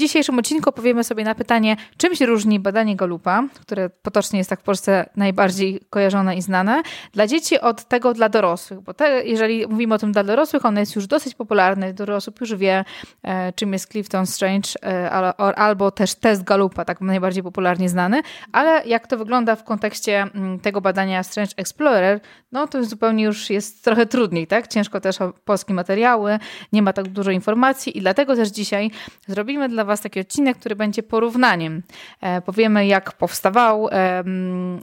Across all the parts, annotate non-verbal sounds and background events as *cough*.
dzisiejszym odcinku powiemy sobie na pytanie, czym się różni badanie Galupa, które potocznie jest tak w Polsce najbardziej kojarzone i znane, dla dzieci od tego dla dorosłych, bo te, jeżeli mówimy o tym dla dorosłych, ono jest już dosyć popularne, dorosłych już wie, e, czym jest Clifton Strange e, albo też test Galupa, tak najbardziej popularnie znany, ale jak to wygląda w kontekście mm, tego badania Strange Explorer, no to zupełnie już jest trochę trudniej, tak? Ciężko też o polskie materiały, nie ma tak dużo informacji i dlatego też dzisiaj zrobimy dla Was taki odcinek, który będzie porównaniem. E, powiemy, jak powstawał,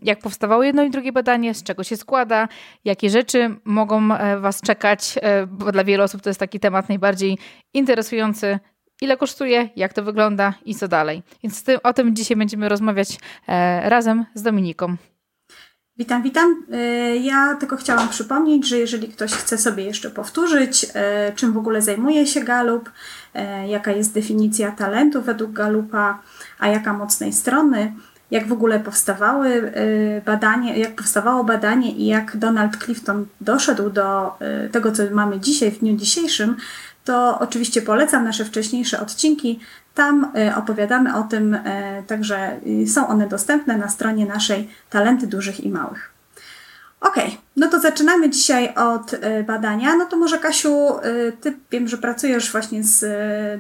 jak powstawało jedno i drugie badanie, z czego się składa, jakie rzeczy mogą e, Was czekać, e, bo dla wielu osób to jest taki temat najbardziej interesujący, ile kosztuje, jak to wygląda i co dalej. Więc o tym dzisiaj będziemy rozmawiać razem z Dominiką. Witam, witam. E, ja tylko chciałam przypomnieć, że jeżeli ktoś chce sobie jeszcze powtórzyć, e, czym w ogóle zajmuje się Galup, e, jaka jest definicja talentu według Galupa, a jaka mocnej strony, jak w ogóle powstawały badanie, jak powstawało badanie i jak Donald Clifton doszedł do tego, co mamy dzisiaj, w dniu dzisiejszym, to oczywiście polecam nasze wcześniejsze odcinki. Tam y, opowiadamy o tym, y, także są one dostępne na stronie naszej Talenty Dużych i Małych. Ok, no to zaczynamy dzisiaj od badania. No to może Kasiu, ty wiem, że pracujesz właśnie z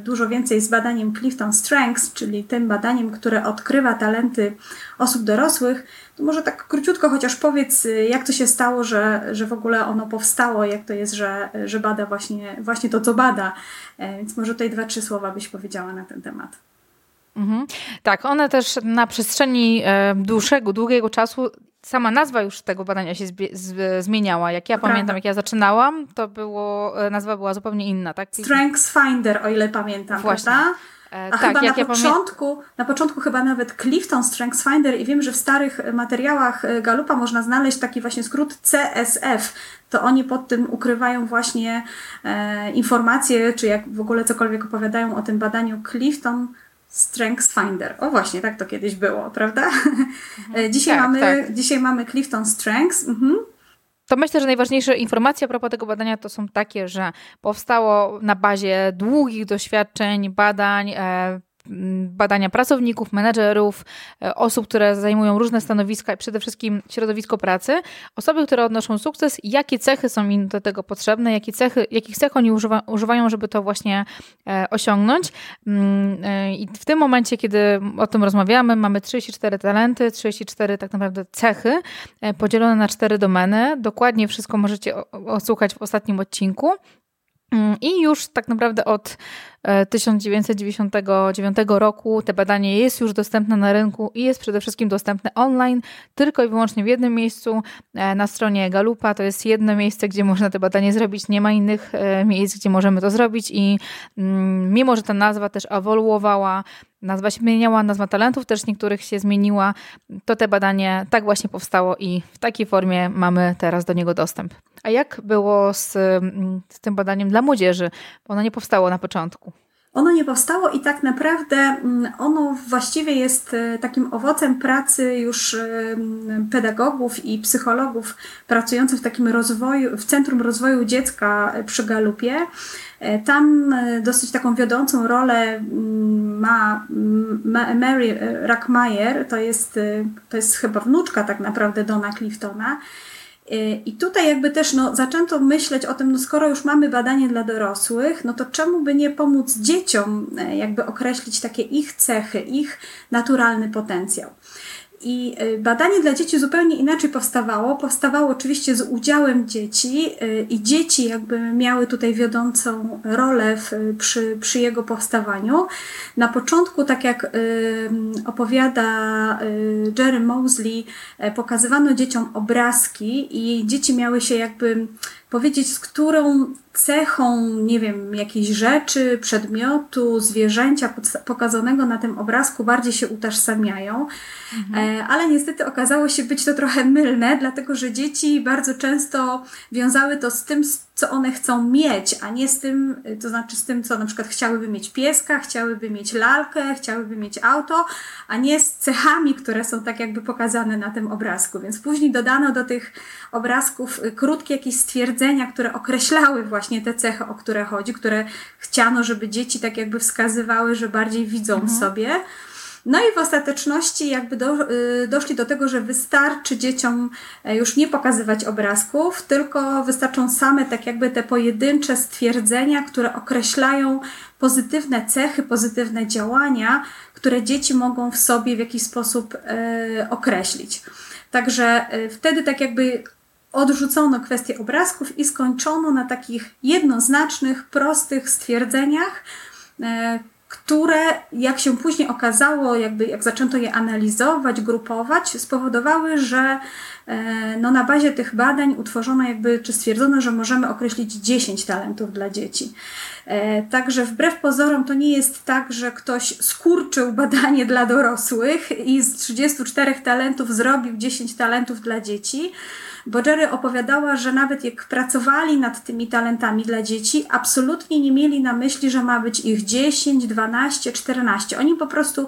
dużo więcej z badaniem Clifton Strengths, czyli tym badaniem, które odkrywa talenty osób dorosłych. To może tak króciutko chociaż powiedz, y, jak to się stało, że, że w ogóle ono powstało, jak to jest, że, że bada właśnie, właśnie to, co bada. E, więc może tutaj dwa, trzy słowa byś powiedziała na ten temat. Mhm. Tak, one też na przestrzeni e, dłuższego, długiego czasu sama nazwa już tego badania się zmieniała. Jak ja pamiętam, jak ja zaczynałam, to było, e, nazwa była zupełnie inna, tak? Strengths Finder, o ile pamiętam, Właśnie. prawda? E, A tak, chyba na ja początku, na początku chyba nawet Clifton Strengths Finder i wiem, że w starych materiałach e, Galupa można znaleźć taki właśnie skrót CSF. To oni pod tym ukrywają właśnie e, informacje, czy jak w ogóle cokolwiek opowiadają o tym badaniu Clifton Strengths Finder. O właśnie, tak to kiedyś było, prawda? Mhm. dzisiaj, tak, mamy, tak. dzisiaj mamy Clifton Strengths. Mhm. To myślę, że najważniejsze informacje a propos tego badania to są takie, że powstało na bazie długich doświadczeń, badań, e, badania pracowników, menedżerów, e, osób, które zajmują różne stanowiska i przede wszystkim środowisko pracy, osoby, które odnoszą sukces, jakie cechy są im do tego potrzebne, jakie cechy, jakich cech oni używa, używają, żeby to właśnie e, osiągnąć. E, I w tym momencie, kiedy o tym rozmawiamy, mamy 34 talenty, 34 tak naprawdę cechy podzielone na cztery domeny. Dokładnie wszystko możecie odsłuchać w ostatnim odcinku. Mm, I już tak naprawdę od 1999 roku te badanie jest już dostępne na rynku i jest przede wszystkim dostępne online, tylko i wyłącznie w jednym miejscu e, na stronie Galupa. To jest jedno miejsce, gdzie można te badanie zrobić. Nie ma innych e, miejsc, gdzie możemy to zrobić i mm, mimo, że ta nazwa też ewoluowała, Nazwa się zmieniała, nazwa talentów też niektórych się zmieniła. To te badanie tak właśnie powstało i w takiej formie mamy teraz do niego dostęp. A jak było z, mm, z tym badaniem dla młodzieży? Ono nie powstało na początku. Ono nie powstało i tak naprawdę mm, ono właściwie jest e, takim owocem pracy już e, pedagogów i psychologów pracujących w takim rozwoju, w Centrum Rozwoju Dziecka przy Galupie. E, tam dosyć taką wiodącą rolę ma Mary Rackmeyer, to jest, to jest chyba wnuczka tak naprawdę Dona Cliftona. I tutaj jakby też no, zaczęto myśleć o tym, no skoro już mamy badanie dla dorosłych, no to czemu by nie pomóc dzieciom e, jakby określić takie ich cechy, ich naturalny potencjał. I y, badanie dla dzieci zupełnie inaczej powstawało. Powstawało oczywiście z udziałem dzieci y, i dzieci jakby miały tutaj wiodącą rolę w, przy, przy jego powstawaniu. Na początku, tak jak y, opowiada Jerry Mosley, pokazywano dzieciom obrazki i dzieci miały się jakby powiedzieć, z którą cechą, nie wiem, jakiejś rzeczy, przedmiotu, zwierzęcia pokazanego na tym obrazku bardziej się utożsamiają. Mhm. E, ale niestety okazało się być to trochę mylne, dlatego że dzieci bardzo często wiązały to z tym, co one chcą mieć, a nie z tym, to znaczy z tym, co na przykład chciałyby mieć pieska, chciałyby mieć lalkę, chciałyby mieć auto, a nie z cechami, które są tak jakby pokazane na tym obrazku. Więc później dodano do tych obrazków krótkie jakieś stwierdzenia, które określały właśnie te cechy, o które chodzi, które chciano, żeby dzieci tak jakby wskazywały, że bardziej widzą mhm. sobie. No i w ostateczności jakby do, y, doszli do tego, że wystarczy dzieciom e, już nie pokazywać obrazków, tylko wystarczą same tak jakby te pojedyncze stwierdzenia, które określają pozytywne cechy, pozytywne działania, które dzieci mogą w sobie w jakiś sposób e, określić. Także e, wtedy tak jakby odrzucono kwestię obrazków i skończono na takich jednoznacznych, prostych stwierdzeniach, które, jak się później okazało, jakby jak zaczęto je analizować, grupować, spowodowały, że e, no, na bazie tych badań utworzono jakby, czy stwierdzono, że możemy określić 10 talentów dla dzieci. E, także wbrew pozorom to nie jest tak, że ktoś skurczył badanie dla dorosłych i z 34 talentów zrobił 10 talentów dla dzieci, bo Jerry opowiadała, że nawet jak pracowali nad tymi talentami dla dzieci, absolutnie nie mieli na myśli, że ma być ich 10, 12, 14. Oni po prostu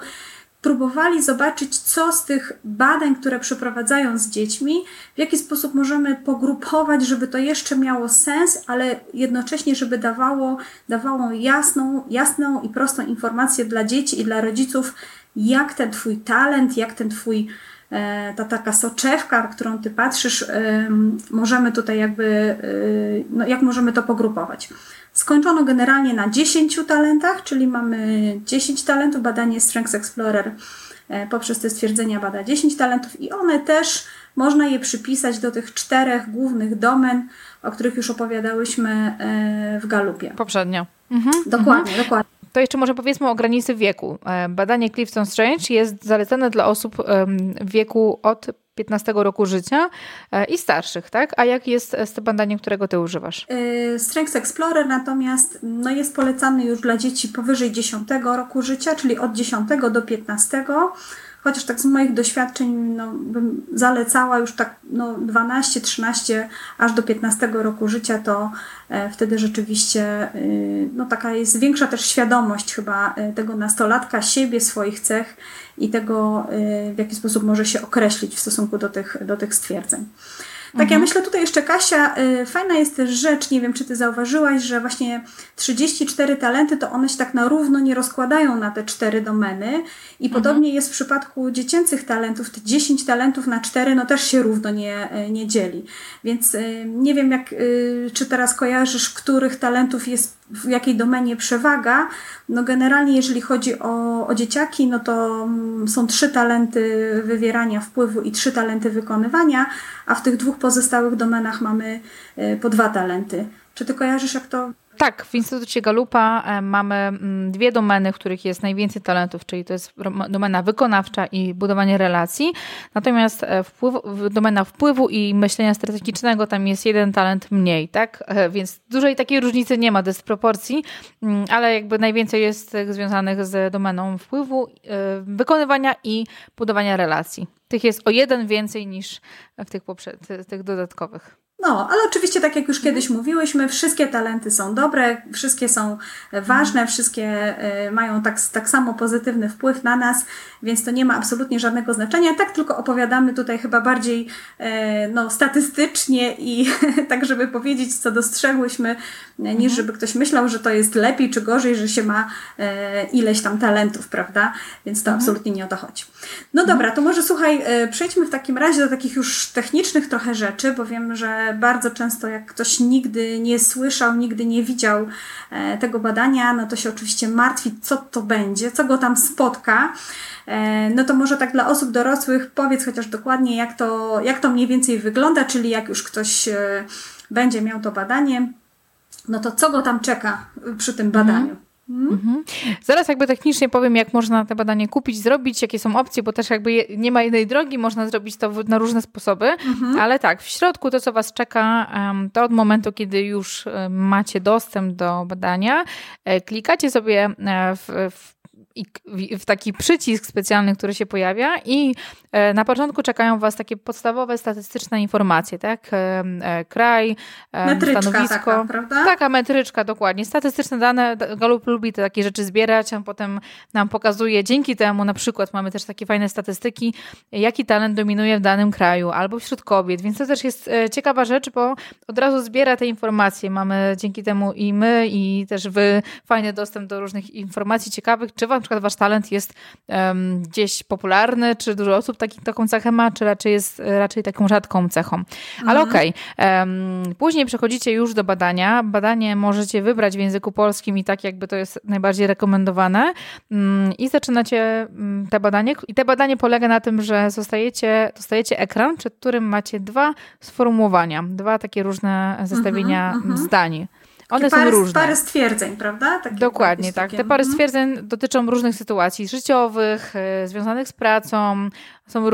próbowali zobaczyć, co z tych badań, które przeprowadzają z dziećmi, w jaki sposób możemy pogrupować, żeby to jeszcze miało sens, ale jednocześnie, żeby dawało, dawało jasną, jasną i prostą informację dla dzieci i dla rodziców, jak ten Twój talent, jak ten Twój ta taka soczewka, którą ty patrzysz, możemy tutaj jakby, e, no jak możemy to pogrupować. Skończono generalnie na 10 talentach, czyli mamy 10 talentów, badanie Strengths Explorer e, poprzez te stwierdzenia bada 10 talentów i one też można je przypisać do tych czterech głównych domen, o których już opowiadałyśmy w Galupie. Poprzednio. Mhm. Dokładnie, mhm. dokładnie. To jeszcze może powiedzmy o granicy wieku. E, badanie Clifton Strange jest zalecane dla osób w wieku od 15 roku życia e, i starszych, tak? A jak jest z tym badaniem, którego ty używasz? E, Strengths Explorer natomiast no, jest polecany już dla dzieci powyżej 10 roku życia, czyli od 10 do 15 chociaż tak z moich doświadczeń no, bym zalecała już tak no, 12, 13 aż do 15 roku życia, to e, wtedy rzeczywiście e, no, taka jest większa też świadomość chyba e, tego nastolatka, siebie, swoich cech i tego, e, w jaki sposób może się określić w stosunku do tych, do tych stwierdzeń. Tak, mhm. ja myślę tutaj jeszcze, Kasia, y, fajna jest też rzecz, nie wiem, czy ty zauważyłaś, że właśnie 34 talenty, to one się tak na równo nie rozkładają na te cztery domeny i mhm. podobnie jest w przypadku dziecięcych talentów, te 10 talentów na 4, no też się równo nie, y, nie dzieli. Więc y, nie wiem, jak, czy teraz kojarzysz, których talentów jest w jakiej domenie przewaga. No generalnie, jeżeli chodzi o, o dzieciaki, no to mm, są trzy talenty wywierania wpływu i trzy talenty wykonywania, a w tych dwóch pozostałych domenach mamy e, po dwa talenty. Czy ty kojarzysz, jak to tak, w Instytucie Galupa e, mamy mm, dwie domeny, w których jest najwięcej talentów, czyli to jest domena wykonawcza i budowanie relacji. Natomiast e, wpływ, domena wpływu i myślenia strategicznego tam jest jeden talent mniej, tak? E, więc dużej takiej różnicy nie ma, dysproporcji, mm, ale jakby najwięcej jest związanych z domeną wpływu, wykonywania i budowania relacji. Tych jest o jeden więcej niż w tych, tych dodatkowych. No, ale oczywiście, tak jak już kiedyś mówiłyśmy, wszystkie talenty są dobre, wszystkie są ważne, wszystkie e, mają tak, tak samo pozytywny wpływ na nas, więc to nie ma absolutnie żadnego znaczenia. Tak tylko opowiadamy tutaj chyba bardziej e, no, statystycznie i *laughs* tak, żeby powiedzieć, co dostrzegłyśmy, niż mhm. żeby ktoś myślał, że to jest lepiej czy gorzej, że się ma e, ileś tam talentów, prawda? Więc to mhm. absolutnie nie o to chodzi. No mhm. dobra, to może słuchaj, przejdźmy w takim razie do takich już technicznych trochę rzeczy, bo wiem, że bardzo często jak ktoś nigdy nie słyszał, nigdy nie widział e, tego badania, no to się oczywiście martwi, co to będzie, co go tam spotka. E, no to może tak dla osób dorosłych powiedz chociaż dokładnie, jak to, jak to mniej więcej wygląda, czyli jak już ktoś e, będzie miał to badanie, no to co go tam czeka przy tym badaniu? Mhm. Mhm. Zaraz jakby technicznie powiem, jak można te badanie kupić, zrobić, jakie są opcje, bo też jakby nie ma jednej drogi, można zrobić to na różne sposoby, mhm. ale tak, w środku to, co Was czeka, to od momentu, kiedy już macie dostęp do badania, e, klikacie sobie e, w, w w taki przycisk specjalny, który się pojawia i e, na początku czekają Was takie podstawowe statystyczne informacje, tak? E, kraj, metryczka stanowisko. Taka, prawda? Taka metryczka, dokładnie. Statystyczne dane, Galup lubi te takie rzeczy zbierać, a potem nam pokazuje, dzięki temu na przykład mamy też takie fajne statystyki, jaki talent dominuje w danym kraju albo wśród kobiet, więc to też jest ciekawa rzecz, bo od razu zbiera te informacje. Mamy dzięki temu i my, i też wy fajny dostęp do różnych informacji ciekawych, czy na przykład wasz talent jest um, gdzieś popularny, czy dużo osób taki, taką cechę ma, czy raczej jest raczej taką rzadką cechą. Ale mhm. okej, okay. um, później przechodzicie już do badania. Badanie możecie wybrać w języku polskim i tak jakby to jest najbardziej rekomendowane um, i zaczynacie mm, te badanie i te badanie polega na tym, że zostajecie, dostajecie ekran, przed którym macie dwa sformułowania, dwa takie różne zestawienia mm -hmm, zdań. One pary, są różne. Pary stwierdzeń, prawda? Takie Dokładnie, tak. Te pary mhm. stwierdzeń dotyczą różnych sytuacji życiowych, y, związanych z pracą, są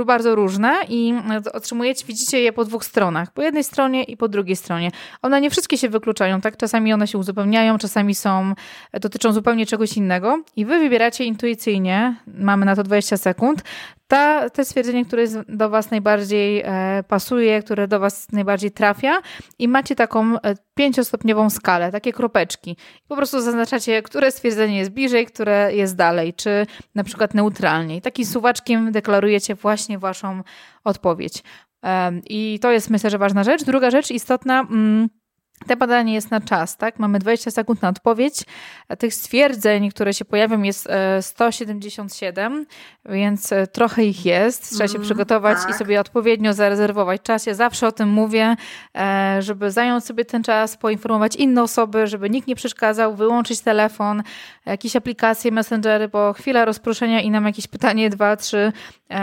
y, bardzo różne i y, otrzymujecie, widzicie je po dwóch stronach, po jednej stronie i po drugiej stronie. One nie wszystkie się wykluczają, tak? Czasami one się uzupełniają, czasami są, dotyczą zupełnie czegoś innego i wy wybieracie intuicyjnie, mamy na to 20 sekund, ta, te stwierdzenie, które do Was najbardziej e, pasuje, które do Was najbardziej trafia i macie taką e, pięciostopniową skalę, takie kropeczki. Po prostu zaznaczacie, które stwierdzenie jest bliżej, które jest dalej, czy na przykład neutralnie. I takim suwaczkiem deklarujecie właśnie Waszą odpowiedź. I to jest myślę, że ważna rzecz. Druga rzecz istotna. Mm, te badanie jest na czas, tak? Mamy 20 sekund na odpowiedź. Tych stwierdzeń, które się pojawią, jest 177, e, więc e, trochę ich jest. Trzeba się mm, przygotować tak. i sobie odpowiednio zarezerwować czas. Ja zawsze o tym mówię, e, żeby zająć sobie ten czas, poinformować inne osoby, żeby nikt nie przeszkadzał, wyłączyć telefon, jakieś aplikacje, messengery, bo chwila rozproszenia i nam jakieś pytanie, dwa, trzy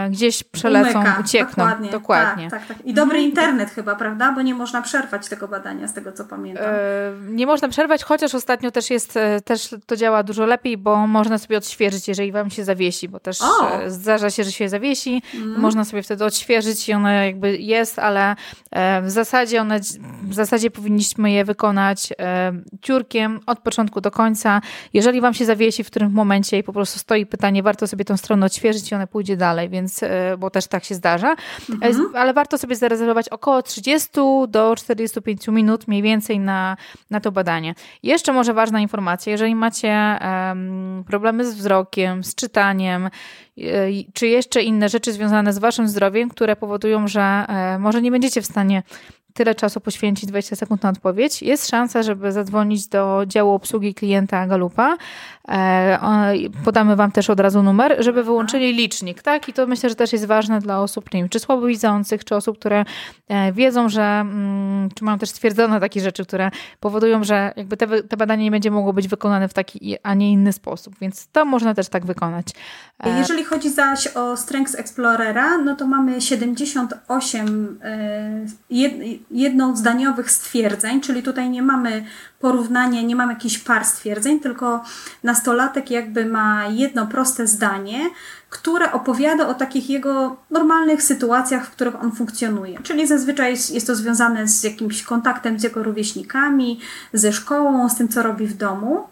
gdzieś przelecą, Umyka. uciekną. Dokładnie. Dokładnie. Tak, tak, tak. I dobry mhm. internet chyba, prawda? Bo nie można przerwać tego badania, z tego co pamiętam. E, nie można przerwać, chociaż ostatnio też jest, e, też to działa dużo lepiej, bo można sobie odświeżyć, jeżeli wam się zawiesi, bo też o! E, zdarza się, że się zawiesi, mm. można sobie wtedy odświeżyć i ona jakby jest, ale w zasadzie one, w zasadzie powinniśmy je wykonać ciurkiem od początku do końca. Jeżeli wam się zawiesi w którym momencie i po prostu stoi pytanie, warto sobie tą stronę odświeżyć i ona pójdzie dalej, więc, bo też tak się zdarza, mm -hmm. ale warto sobie zarezerwować około 30 do 45 minut mniej więcej na, na to badanie. Jeszcze może ważna informacja, jeżeli macie um, problemy z wzrokiem, z czytaniem, e, czy jeszcze inne rzeczy związane z waszym zdrowiem, które powodują, że e, może nie będziecie w stanie tyle czasu poświęcić 20 sekund na odpowiedź, jest szansa, żeby zadzwonić do działu obsługi klienta Galupa. E, podamy Wam też od razu numer, żeby wyłączyli licznik, tak? I to myślę, że też jest ważne dla osób, nie wiem, czy słabowidzących, czy osób, które e, wiedzą, że, mm, czy mają też stwierdzone takie rzeczy, które powodują, że jakby te, te badanie nie będzie mogło być wykonane w taki, a nie inny sposób, więc to można też tak wykonać. E, Jeżeli chodzi zaś o Strengths Explorera, no to mamy 78 jed, jednozdaniowych stwierdzeń, czyli tutaj nie mamy porównania, nie mamy jakichś par stwierdzeń, tylko nastolatek jakby ma jedno proste zdanie, które opowiada o takich jego normalnych sytuacjach, w których on funkcjonuje. Czyli zazwyczaj jest, jest to związane z jakimś kontaktem z jego rówieśnikami, ze szkołą, z tym, co robi w domu.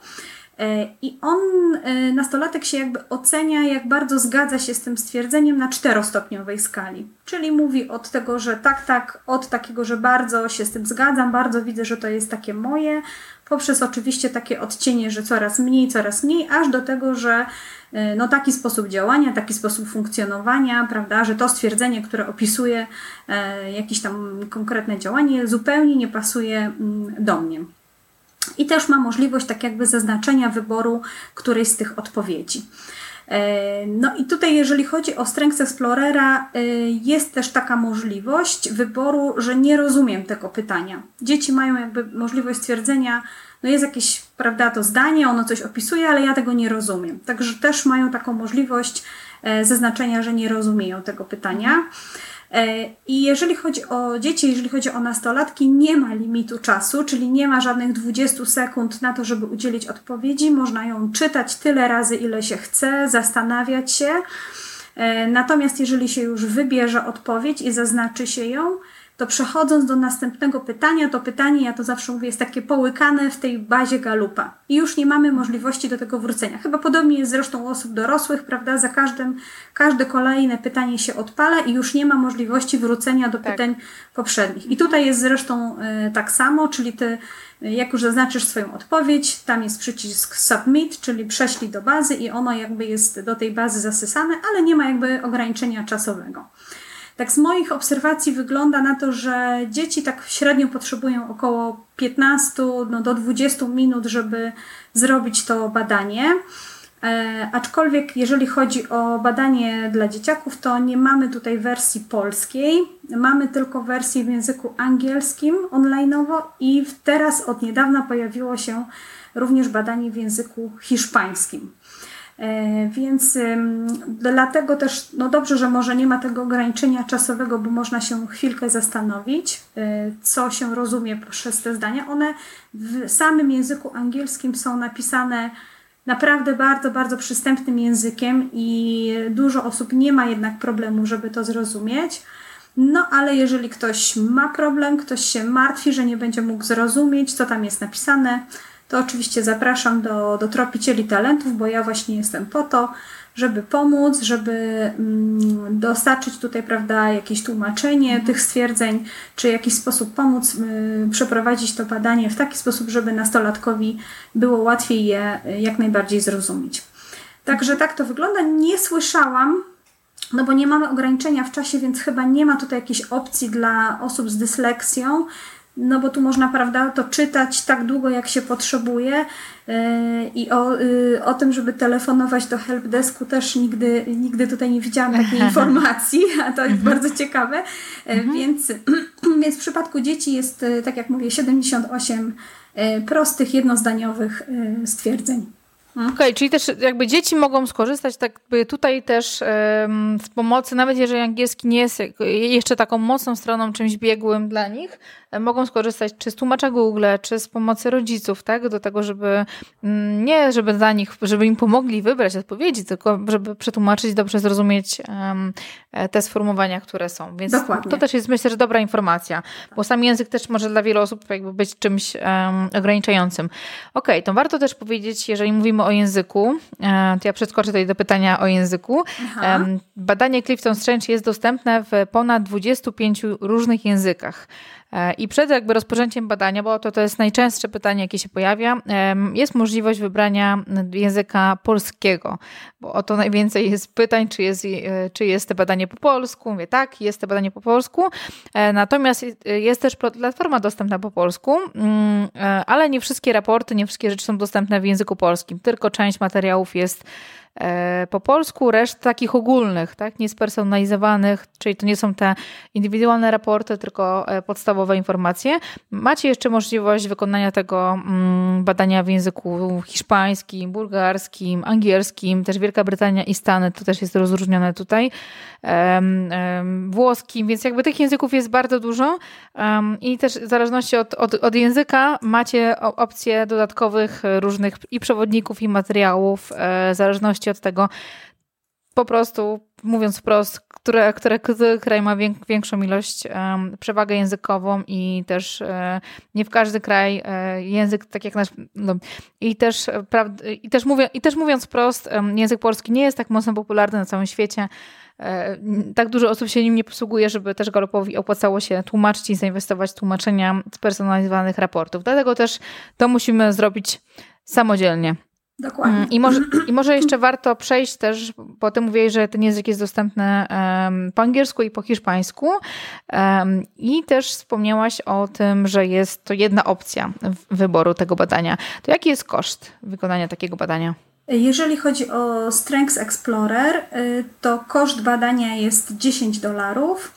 E, I on, e, nastolatek się jakby ocenia, jak bardzo zgadza się z tym stwierdzeniem na czterostopniowej skali. Czyli mówi od tego, że tak, tak, od takiego, że bardzo się z tym zgadzam, bardzo widzę, że to jest takie moje, poprzez oczywiście takie odcienie, że coraz mniej, coraz mniej, aż do tego, że e, no, taki sposób działania, taki sposób funkcjonowania, prawda, że to stwierdzenie, które opisuje jakieś tam konkretne działanie, zupełnie nie pasuje mm, do mnie. I też ma możliwość tak jakby zaznaczenia wyboru którejś z tych odpowiedzi. E, no i tutaj, jeżeli chodzi o Strengths Explorera, e, jest też taka możliwość wyboru, że nie rozumiem tego pytania. Dzieci mają jakby możliwość stwierdzenia, no jest jakieś, prawda, to zdanie, ono coś opisuje, ale ja tego nie rozumiem. Także też mają taką możliwość e, zaznaczenia, że nie rozumieją tego pytania. E, I jeżeli chodzi o dzieci, jeżeli chodzi o nastolatki, nie ma limitu czasu, czyli nie ma żadnych 20 sekund na to, żeby udzielić odpowiedzi. Można ją czytać tyle razy, ile się chce, zastanawiać się. E, natomiast jeżeli się już wybierze odpowiedź i zaznaczy się ją, to przechodząc do następnego pytania, to pytanie, ja to zawsze mówię, jest takie połykane w tej bazie galupa i już nie mamy możliwości do tego wrócenia. Chyba podobnie jest zresztą u osób dorosłych, prawda? Za każdym, każde kolejne pytanie się odpala i już nie ma możliwości wrócenia do tak. pytań poprzednich. I tutaj jest zresztą y, tak samo, czyli ty jak już zaznaczysz swoją odpowiedź, tam jest przycisk submit, czyli prześlij do bazy i ono jakby jest do tej bazy zasysane, ale nie ma jakby ograniczenia czasowego. Tak z moich obserwacji wygląda na to, że dzieci tak średnio potrzebują około 15 no, do 20 minut, żeby zrobić to badanie. E, aczkolwiek jeżeli chodzi o badanie dla dzieciaków, to nie mamy tutaj wersji polskiej, mamy tylko wersję w języku angielskim online'owo i teraz od niedawna pojawiło się również badanie w języku hiszpańskim. E, więc dlatego też, no dobrze, że może nie ma tego ograniczenia czasowego, bo można się chwilkę zastanowić, e, co się rozumie przez te zdania. One w samym języku angielskim są napisane naprawdę bardzo, bardzo przystępnym językiem i dużo osób nie ma jednak problemu, żeby to zrozumieć. No ale jeżeli ktoś ma problem, ktoś się martwi, że nie będzie mógł zrozumieć, co tam jest napisane, to oczywiście zapraszam do, do Tropicieli Talentów, bo ja właśnie jestem po to, żeby pomóc, żeby mm, dostarczyć tutaj, prawda, jakieś tłumaczenie mhm. tych stwierdzeń, czy w jakiś sposób pomóc y, przeprowadzić to badanie w taki sposób, żeby nastolatkowi było łatwiej je y, jak najbardziej zrozumieć. Także tak to wygląda. Nie słyszałam, no bo nie mamy ograniczenia w czasie, więc chyba nie ma tutaj jakiejś opcji dla osób z dysleksją, no bo tu można, prawda, to czytać tak długo, jak się potrzebuje yy, i o, yy, o tym, żeby telefonować do helpdesku też nigdy, nigdy tutaj nie widziałam takiej *laughs* informacji, a to jest mhm. bardzo ciekawe, yy, więc, *clears throat* więc w przypadku dzieci jest, tak jak mówię, 78 prostych, jednozdaniowych stwierdzeń. Okej, okay, czyli też jakby dzieci mogą skorzystać tak tutaj też um, z pomocy, nawet jeżeli angielski nie jest jeszcze taką mocną stroną, czymś biegłym dla nich, mogą skorzystać czy z tłumacza Google, czy z pomocy rodziców, tak? Do tego, żeby mm, nie, żeby dla nich, żeby im pomogli wybrać odpowiedzi, tylko żeby przetłumaczyć, dobrze zrozumieć um, te sformułowania, które są. Więc Dokładnie. to też jest myślę, że dobra informacja, bo sam język też może dla wielu osób jakby być czymś um, ograniczającym. Okej, okay, to warto też powiedzieć, jeżeli mówimy o języku, e, to ja przeskoczę tutaj do pytania o języku. Aha. Badanie Clifton Strange jest dostępne w ponad 25 różnych językach. E, I przed jakby rozpoczęciem badania, bo to, to jest najczęstsze pytanie, jakie się pojawia, jest możliwość wybrania języka polskiego, bo o to najwięcej jest pytań, czy jest, e, czy jest to badanie po polsku. Mówię tak, jest to badanie po polsku. E, natomiast jest też platforma dostępna po polsku, mm, ale nie wszystkie raporty, nie wszystkie rzeczy są dostępne w języku polskim, tylko część materiałów jest po polsku, reszt takich ogólnych, tak, niespersonalizowanych, czyli to nie są te indywidualne raporty, tylko e, podstawowe informacje. Macie jeszcze możliwość wykonania tego mm, badania w języku hiszpańskim, bułgarskim, angielskim, też Wielka Brytania i Stany, to też jest rozróżnione tutaj, włoskim, więc jakby tych języków jest bardzo dużo i też w zależności od, od, od języka macie opcje dodatkowych różnych i przewodników, i materiałów, e, w zależności od tego, po prostu, mówiąc wprost, które, które kraj ma większą ilość, um, przewagę językową i też e, nie w każdy kraj e, język, tak jak nasz, no, i, też, i, też mówię, i też mówiąc wprost, język polski nie jest tak mocno popularny na całym świecie, E, tak dużo osób się nim nie posługuje, żeby też Galopowi opłacało się tłumaczyć i zainwestować w tłumaczenia spersonalizowanych raportów. Dlatego też to musimy zrobić samodzielnie. Dokładnie. Mm, I może, I może *clears throat* jeszcze warto przejść też, bo ty mówiłeś, że ten język jest dostępny um, po angielsku i po hiszpańsku. Um, I też wspomniałaś o tym, że jest to jedna opcja wyboru tego badania. To jaki jest koszt wykonania takiego badania? Jeżeli chodzi o Strengths Explorer, y, to koszt badania jest 10 dolarów.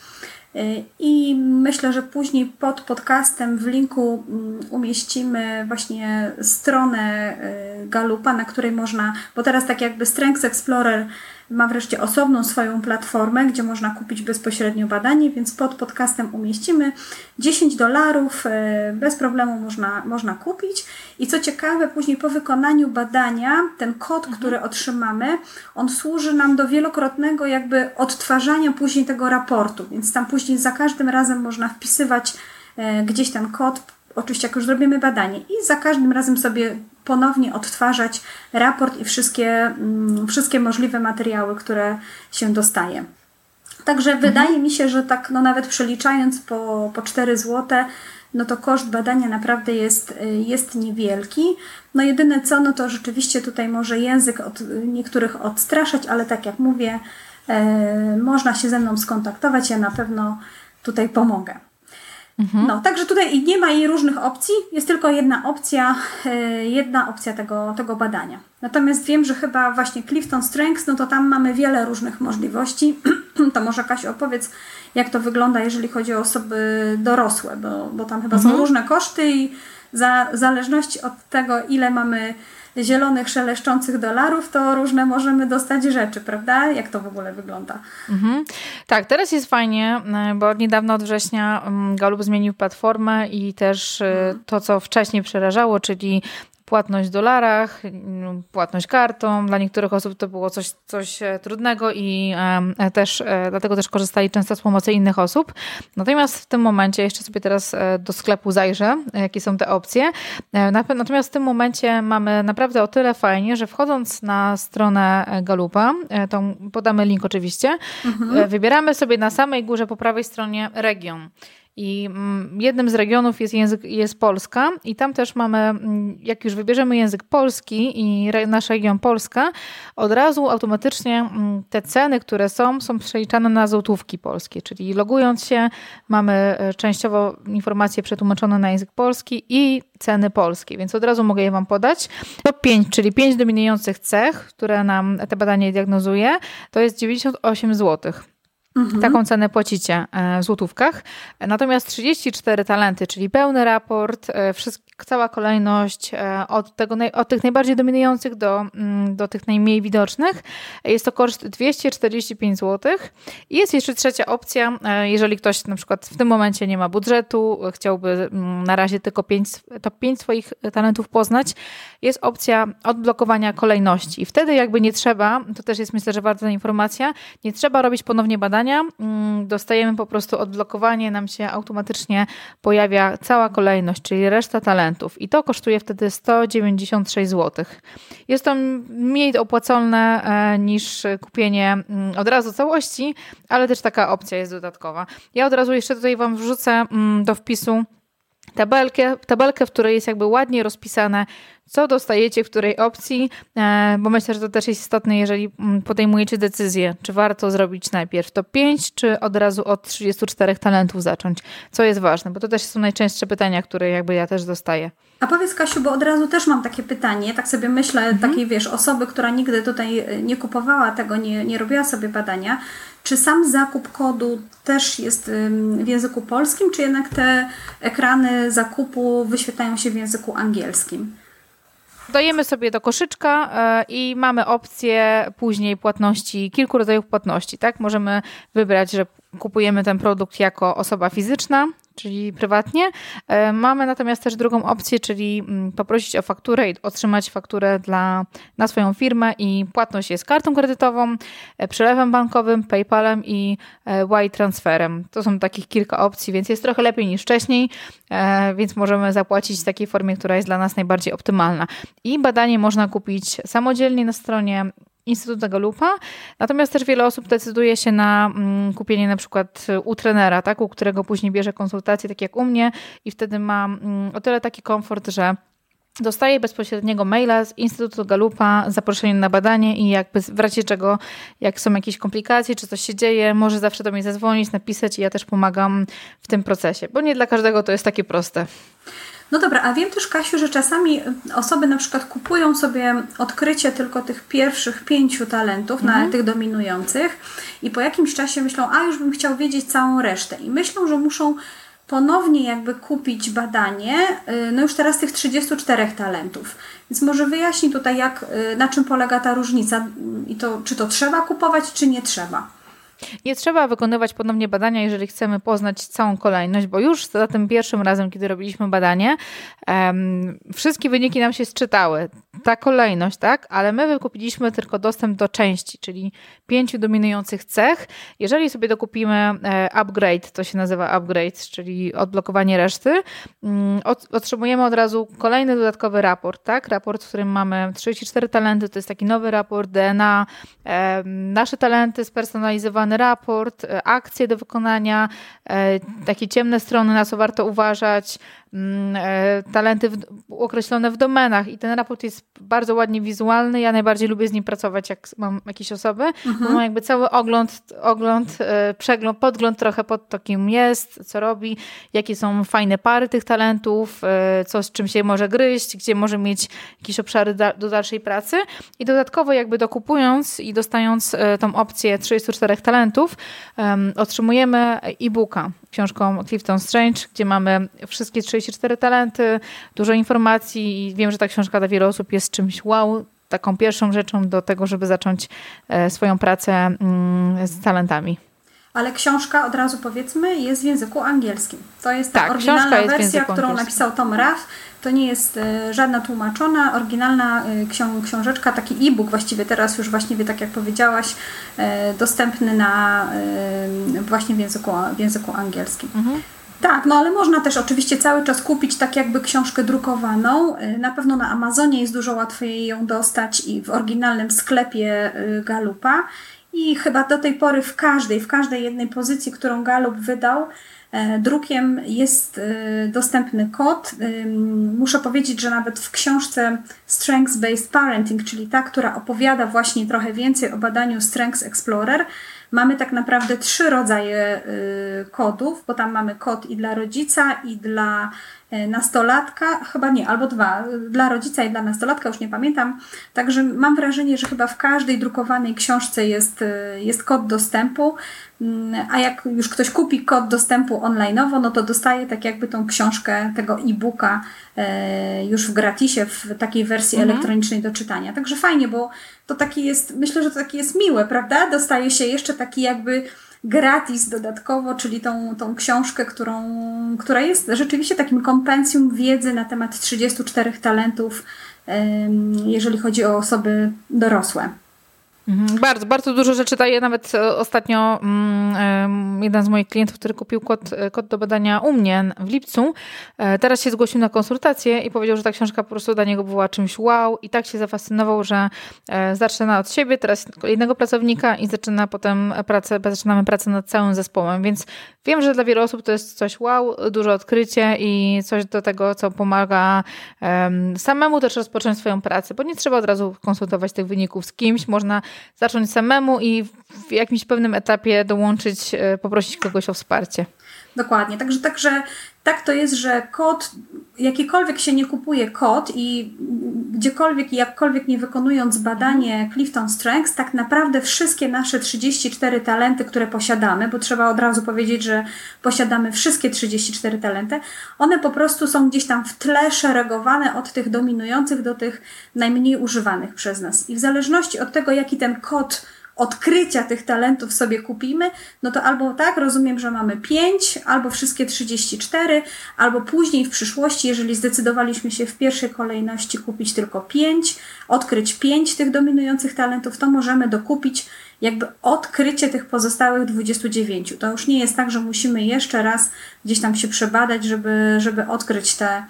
I myślę, że później pod podcastem w linku mm, umieścimy właśnie stronę y, Galupa, na której można, bo teraz tak jakby Strengths Explorer ma wreszcie osobną swoją platformę, gdzie można kupić bezpośrednio badanie, więc pod podcastem umieścimy 10 dolarów, e, bez problemu można, można kupić. I co ciekawe, później po wykonaniu badania, ten kod, mhm. który otrzymamy, on służy nam do wielokrotnego jakby odtwarzania później tego raportu, więc tam później za każdym razem można wpisywać e, gdzieś ten kod, oczywiście jak już zrobimy badanie i za każdym razem sobie ponownie odtwarzać raport i wszystkie, mm, wszystkie możliwe materiały, które się dostaje. Także mhm. wydaje mi się, że tak no nawet przeliczając po, po 4 zł, no to koszt badania naprawdę jest, jest niewielki. No jedyne co, no to rzeczywiście tutaj może język od niektórych odstraszać, ale tak jak mówię, e, można się ze mną skontaktować, ja na pewno tutaj pomogę. Mhm. No, także tutaj nie ma jej różnych opcji, jest tylko jedna opcja, e, jedna opcja tego, tego badania. Natomiast wiem, że chyba właśnie Clifton Strengths, no to tam mamy wiele różnych możliwości. *clears throat* to może Kasiu opowiedz, jak to wygląda, jeżeli chodzi o osoby dorosłe, bo, bo tam chyba mhm. są różne koszty i za, w zależności od tego, ile mamy zielonych, szeleszczących dolarów, to różne możemy dostać rzeczy, prawda? Jak to w ogóle wygląda? Mhm. Tak, teraz jest fajnie, e, bo niedawno od września mm, Galup zmienił platformę i też e, mhm. to, co wcześniej przerażało, czyli płatność w dolarach, płatność kartą. Dla niektórych osób to było coś, coś e, trudnego i e, też e, dlatego też korzystali często z pomocy innych osób. Natomiast w tym momencie, jeszcze sobie teraz do sklepu zajrzę, jakie są te opcje. Natomiast w tym momencie mamy naprawdę o tyle fajnie, że wchodząc na stronę Galupa, to podamy link oczywiście, mhm. wybieramy sobie na samej górze po prawej stronie region. I mm, jednym z regionów jest, język, jest Polska, i tam też mamy, mm, jak już wybierzemy język polski i nasz region Polska, od razu automatycznie mm, te ceny, które są, są przeliczane na złotówki polskie. Czyli logując się, mamy e, częściowo informacje przetłumaczone na język polski i ceny polskie, więc od razu mogę je Wam podać. Top 5, czyli 5 dominujących cech, które nam te badanie diagnozuje, to jest 98 złotych. Mhm. Taką cenę płacicie e, w złotówkach. Natomiast 34 talenty, czyli pełny raport, e, cała kolejność e, od, tego, od tych najbardziej dominujących do, mm, do tych najmniej widocznych. Jest to koszt 245 zł. I jest jeszcze trzecia opcja, jeżeli ktoś na przykład w tym momencie nie ma budżetu, chciałby mm, na razie tylko 5, top 5 swoich talentów poznać, jest opcja odblokowania kolejności. I wtedy jakby nie trzeba, to też jest myślę, że ważna informacja, nie trzeba robić ponownie badania, Mm, dostajemy po prostu odblokowanie, nam się automatycznie pojawia cała kolejność, czyli reszta talentów i to kosztuje wtedy 196 zł. Jest to mniej opłacalne e, niż kupienie mm, od razu całości, ale też taka opcja jest dodatkowa. Ja od razu jeszcze tutaj Wam wrzucę mm, do wpisu tabelkę, tabelkę, w której jest jakby ładnie rozpisane, co dostajecie w której opcji, e, bo myślę, że to też jest istotne, jeżeli mm, podejmujecie decyzję, czy warto zrobić najpierw to 5, czy od razu od 34 talentów zacząć, co jest ważne, bo to też są najczęstsze pytania, które jakby ja też dostaję. A powiedz Kasiu, bo od razu też mam takie pytanie, tak sobie myślę, mhm. takiej wiesz, osoby, która nigdy tutaj nie kupowała tego, nie, nie robiła sobie badania, czy sam zakup kodu też jest w języku polskim, czy jednak te ekrany zakupu wyświetlają się w języku angielskim? Dajemy sobie do koszyczka e, i mamy opcję później płatności, kilku rodzajów płatności. Tak? Możemy wybrać, że kupujemy ten produkt jako osoba fizyczna, czyli prywatnie. E, mamy natomiast też drugą opcję, czyli mm, poprosić o fakturę i otrzymać fakturę dla, na swoją firmę i płatność jest kartą kredytową, e, przelewem bankowym, PayPalem i y transferem. To są takich kilka opcji, więc jest trochę lepiej niż wcześniej, więc możemy zapłacić w takiej formie, która jest dla nas najbardziej optymalna. I badanie można kupić samodzielnie na stronie Instytutu Galupa. Natomiast też wiele osób decyduje się na mm, kupienie na przykład u trenera, tak, u którego później bierze konsultacje, tak jak u mnie i wtedy ma mm, o tyle taki komfort, że dostaje bezpośredniego maila z Instytutu Galupa z zaproszeniem na badanie i jakby w razie czego, jak są jakieś komplikacje, czy coś się dzieje, może zawsze do mnie zadzwonić, napisać i ja też pomagam w tym procesie, bo nie dla każdego to jest takie proste. No dobra, a wiem też, Kasiu, że czasami osoby na przykład kupują sobie odkrycie tylko tych pierwszych pięciu talentów, mhm. na tych dominujących i po jakimś czasie myślą, a już bym chciał wiedzieć całą resztę i myślą, że muszą ponownie jakby kupić badanie, no już teraz tych 34 talentów. Więc może wyjaśnij tutaj, jak, na czym polega ta różnica i to, czy to trzeba kupować, czy nie trzeba. Nie trzeba wykonywać ponownie badania, jeżeli chcemy poznać całą kolejność, bo już za tym pierwszym razem, kiedy robiliśmy badanie, um, wszystkie wyniki nam się sczytały. Ta kolejność, tak? Ale my wykupiliśmy tylko dostęp do części, czyli pięciu dominujących cech. Jeżeli sobie dokupimy e, upgrade, to się nazywa upgrade, czyli odblokowanie reszty, um, otrzymujemy od razu kolejny dodatkowy raport, tak? Raport, w którym mamy 34 talenty, to jest taki nowy raport DNA, nasze talenty spersonalizowane raport, e, akcje do wykonania, e, takie ciemne strony, na co warto uważać, mm, e, talenty w, określone w domenach i ten raport jest bardzo ładnie wizualny. Ja najbardziej lubię z nim pracować, jak mam jakieś osoby, mhm. bo mam jakby cały ogląd, ogląd, przegląd, podgląd trochę pod to, kim jest, co robi, jakie są fajne pary tych talentów, co z czym się może gryźć, gdzie może mieć jakieś obszary do dalszej pracy i dodatkowo jakby dokupując i dostając tą opcję 34 talentów, talentów, um, otrzymujemy e-booka książką Clifton Strange, gdzie mamy wszystkie 34 talenty, dużo informacji i wiem, że ta książka dla wielu osób jest czymś wow, taką pierwszą rzeczą do tego, żeby zacząć e, swoją pracę mm, z talentami. Ale książka, od razu powiedzmy, jest w języku angielskim. To jest ta tak, oryginalna wersja, którą napisał Tom Rath to nie jest e, żadna tłumaczona, oryginalna e, ksią książeczka, taki e-book właściwie teraz już właściwie tak jak powiedziałaś, e, dostępny na właśnie w języku, w języku angielskim. Mhm. Tak, no ale można też oczywiście cały czas kupić tak jakby książkę drukowaną. Na pewno na Amazonie jest dużo łatwiej ją dostać i w oryginalnym sklepie Galupa. I chyba do tej pory w każdej, w każdej jednej pozycji, którą Galup wydał, drukiem jest e, dostępny kod. E, muszę powiedzieć, że nawet w książce Strengths Based Parenting, czyli ta, która opowiada właśnie trochę więcej o badaniu Strengths Explorer, mamy tak naprawdę trzy rodzaje kodów, bo tam mamy kod i dla rodzica, i dla E, nastolatka, chyba nie, albo dwa, dla rodzica i dla nastolatka, już nie pamiętam. Także mam wrażenie, że chyba w każdej drukowanej książce jest, e, jest kod dostępu, mm, a jak już ktoś kupi kod dostępu onlineowo, no to dostaje tak jakby tą książkę tego e-booka e, już w gratisie, w takiej wersji mhm. elektronicznej do czytania. Także fajnie, bo to taki jest, myślę, że to takie jest miłe, prawda? Dostaje się jeszcze taki jakby gratis dodatkowo, czyli tą, tą książkę, którą, która jest rzeczywiście takim kompencjum wiedzy na temat 34 talentów, jeżeli chodzi o osoby dorosłe. Mhm, bardzo, bardzo dużo rzeczy daje. Nawet e, ostatnio um, jeden z moich klientów, który kupił kod, e, kod do badania u mnie w lipcu, teraz się zgłosił na konsultację i powiedział, że ta książka po prostu dla niego była czymś wow i tak się zafascynował, że zaczyna od siebie, teraz jednego pracownika i zaczyna potem pracę, zaczynamy pracę nad całym zespołem, więc wiem, że dla wielu osób to jest coś wow, duże odkrycie i coś do tego, co pomaga samemu też rozpocząć swoją pracę, bo nie trzeba od razu konsultować tych wyników z kimś, można zacząć samemu i w jakimś pewnym etapie dołączyć, e, poprosić kogoś o wsparcie. Dokładnie. Także, także tak to jest, że kod, jakikolwiek się nie kupuje kod i gdziekolwiek i jakkolwiek nie wykonując badanie Clifton Strengths, tak naprawdę wszystkie nasze 34 talenty, które posiadamy, bo trzeba od razu powiedzieć, że posiadamy wszystkie 34 talenty, one po prostu są gdzieś tam w tle szeregowane od tych dominujących do tych najmniej używanych przez nas. I w zależności od tego, jaki ten kod odkrycia tych talentów sobie kupimy, no to albo tak, rozumiem, że mamy 5, albo wszystkie 34, albo później w przyszłości, jeżeli zdecydowaliśmy się w pierwszej kolejności kupić tylko 5, odkryć 5 tych dominujących talentów, to możemy dokupić jakby odkrycie tych pozostałych 29. To już nie jest tak, że musimy jeszcze raz gdzieś tam się przebadać, żeby, żeby odkryć te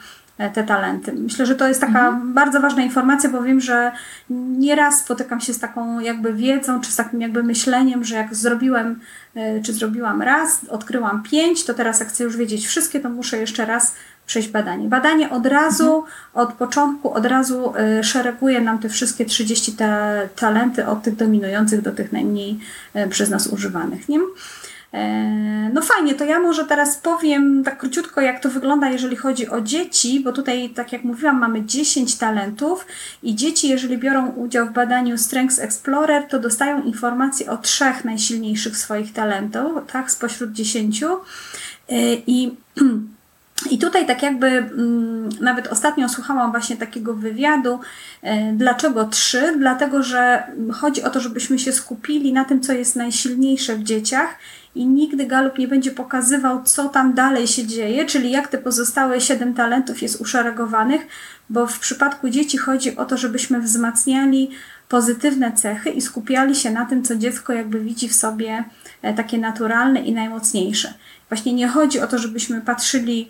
te talenty. Myślę, że to jest taka mhm. bardzo ważna informacja, bo wiem, że nieraz spotykam się z taką jakby wiedzą, czy z takim jakby myśleniem, że jak zrobiłem, e, czy zrobiłam raz, odkryłam pięć, to teraz jak chcę już wiedzieć wszystkie, to muszę jeszcze raz przejść badanie. Badanie od razu, mhm. od początku, od razu e, szereguje nam te wszystkie 30 ta talenty, od tych dominujących do tych najmniej przez nas używanych. Nie? E, no fajnie, to ja może teraz powiem tak króciutko, jak to wygląda, jeżeli chodzi o dzieci, bo tutaj, tak jak mówiłam, mamy 10 talentów i dzieci, jeżeli biorą udział w badaniu Strengths Explorer, to dostają informacje o trzech najsilniejszych swoich talentów, tak, spośród 10. I *clears throat* I tutaj tak jakby mm, nawet ostatnio słuchałam właśnie takiego wywiadu. E, dlaczego trzy? Dlatego, że chodzi o to, żebyśmy się skupili na tym, co jest najsilniejsze w dzieciach i nigdy Galup nie będzie pokazywał, co tam dalej się dzieje, czyli jak te pozostałe siedem talentów jest uszeregowanych, bo w przypadku dzieci chodzi o to, żebyśmy wzmacniali pozytywne cechy i skupiali się na tym, co dziecko jakby widzi w sobie e, takie naturalne i najmocniejsze. Właśnie nie chodzi o to, żebyśmy patrzyli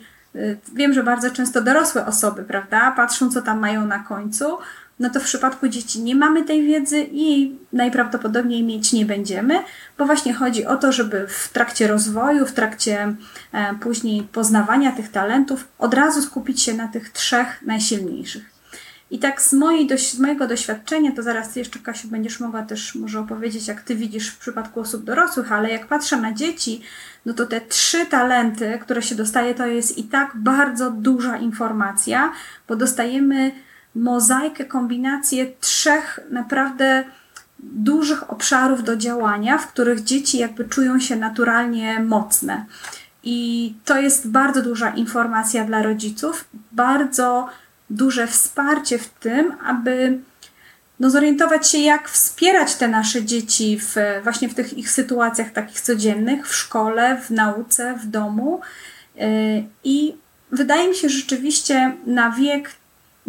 wiem, że bardzo często dorosłe osoby, prawda, patrzą, co tam mają na końcu, no to w przypadku dzieci nie mamy tej wiedzy i najprawdopodobniej mieć nie będziemy, bo właśnie chodzi o to, żeby w trakcie rozwoju, w trakcie e, później poznawania tych talentów od razu skupić się na tych trzech najsilniejszych. I tak z, mojej, z mojego doświadczenia, to zaraz jeszcze Kasiu będziesz mogła też może opowiedzieć, jak Ty widzisz w przypadku osób dorosłych, ale jak patrzę na dzieci, no to te trzy talenty, które się dostaje, to jest i tak bardzo duża informacja, bo dostajemy mozaikę, kombinację trzech naprawdę dużych obszarów do działania, w których dzieci jakby czują się naturalnie mocne. I to jest bardzo duża informacja dla rodziców, bardzo duże wsparcie w tym, aby no, zorientować się, jak wspierać te nasze dzieci w, właśnie w tych ich sytuacjach takich codziennych, w szkole, w nauce, w domu. Y, I wydaje mi się, że rzeczywiście na wiek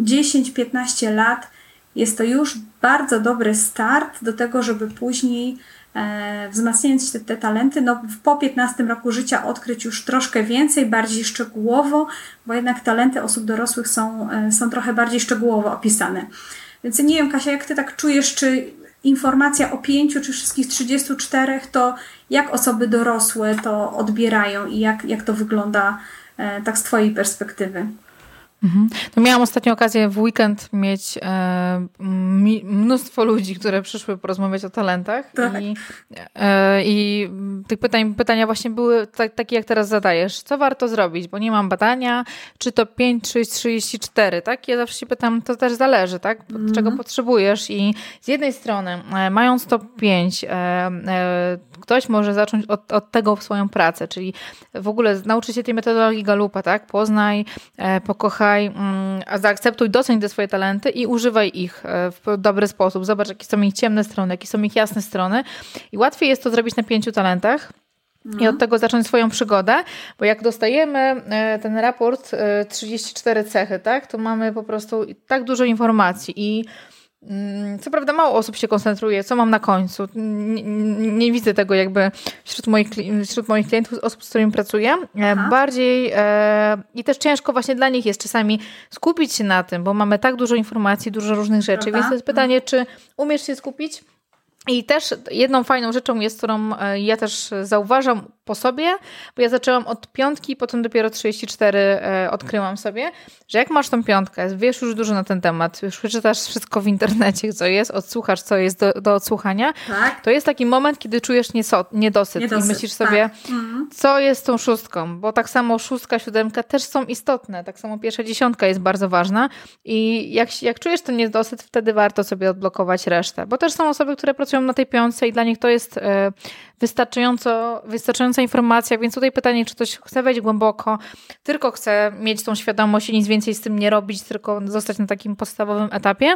10-15 lat jest to już bardzo dobry start do tego, żeby później e, wzmacniając te, te talenty, no po 15 roku życia odkryć już troszkę więcej, bardziej szczegółowo, bo jednak talenty osób dorosłych są, e, są trochę bardziej szczegółowo opisane. Więc nie wiem, Kasia, jak ty tak czujesz, czy informacja o pięciu czy wszystkich 34, to jak osoby dorosłe to odbierają i jak, jak to wygląda e, tak z Twojej perspektywy? Mhm. No miałam ostatnio okazję w weekend mieć e, mnóstwo ludzi, które przyszły porozmawiać o talentach tak. i, e, i tych pytań, pytania właśnie były tak, takie, jak teraz zadajesz. Co warto zrobić? Bo nie mam badania, czy to 5, 6, 34, tak? Ja zawsze się pytam, to też zależy, tak? Mhm. Czego potrzebujesz i z jednej strony, e, mając top 5, e, e, ktoś może zacząć od, od tego swoją pracę, czyli w ogóle nauczyć się tej metodologii Galupa, tak? Poznaj, e, pokochaj, słuchaj, mm, zaakceptuj, doceń te swoje talenty i używaj ich e, w dobry sposób. Zobacz, jakie są ich ciemne strony, jakie są ich jasne strony. I łatwiej jest to zrobić na pięciu talentach. I od mhm. tego zacząć swoją przygodę, bo jak dostajemy e, ten raport 34 e, cechy, tak, to mamy po prostu tak dużo informacji i co prawda mało osób się koncentruje, co mam na końcu. Nie, nie widzę tego jakby wśród moich, wśród moich klientów, osób, z którymi pracuję. E, Aha. Bardziej e, i też ciężko właśnie dla nich jest czasami skupić się na tym, bo mamy tak dużo informacji, dużo różnych rzeczy, Prawda? więc to jest pytanie, czy umiesz się skupić? I też jedną fajną rzeczą jest, którą e, ja też zauważam po sobie, bo ja zaczęłam od piątki, potem dopiero 34 e, odkryłam sobie, że jak masz tą piątkę, wiesz już dużo na ten temat, już przeczytasz wszystko w internecie, co jest, odsłuchasz, co jest do, do odsłuchania, tak. to jest taki moment, kiedy czujesz nieso, niedosyt, niedosyt i myślisz sobie, tak. Mhm. co jest tą szóstką, bo tak samo szóstka, siódemka też są istotne, tak samo pierwsza dziesiątka jest bardzo ważna i jak, jak czujesz ten niedosyt, wtedy warto sobie odblokować resztę, bo też są osoby, które pracują na tej piątce i dla nich to jest e, wystarczająco, wystarczająca informacja, więc tutaj pytanie, czy ktoś chce wejść głęboko, tylko chce mieć tą świadomość i nic więcej z tym nie robić, tylko zostać na takim podstawowym etapie,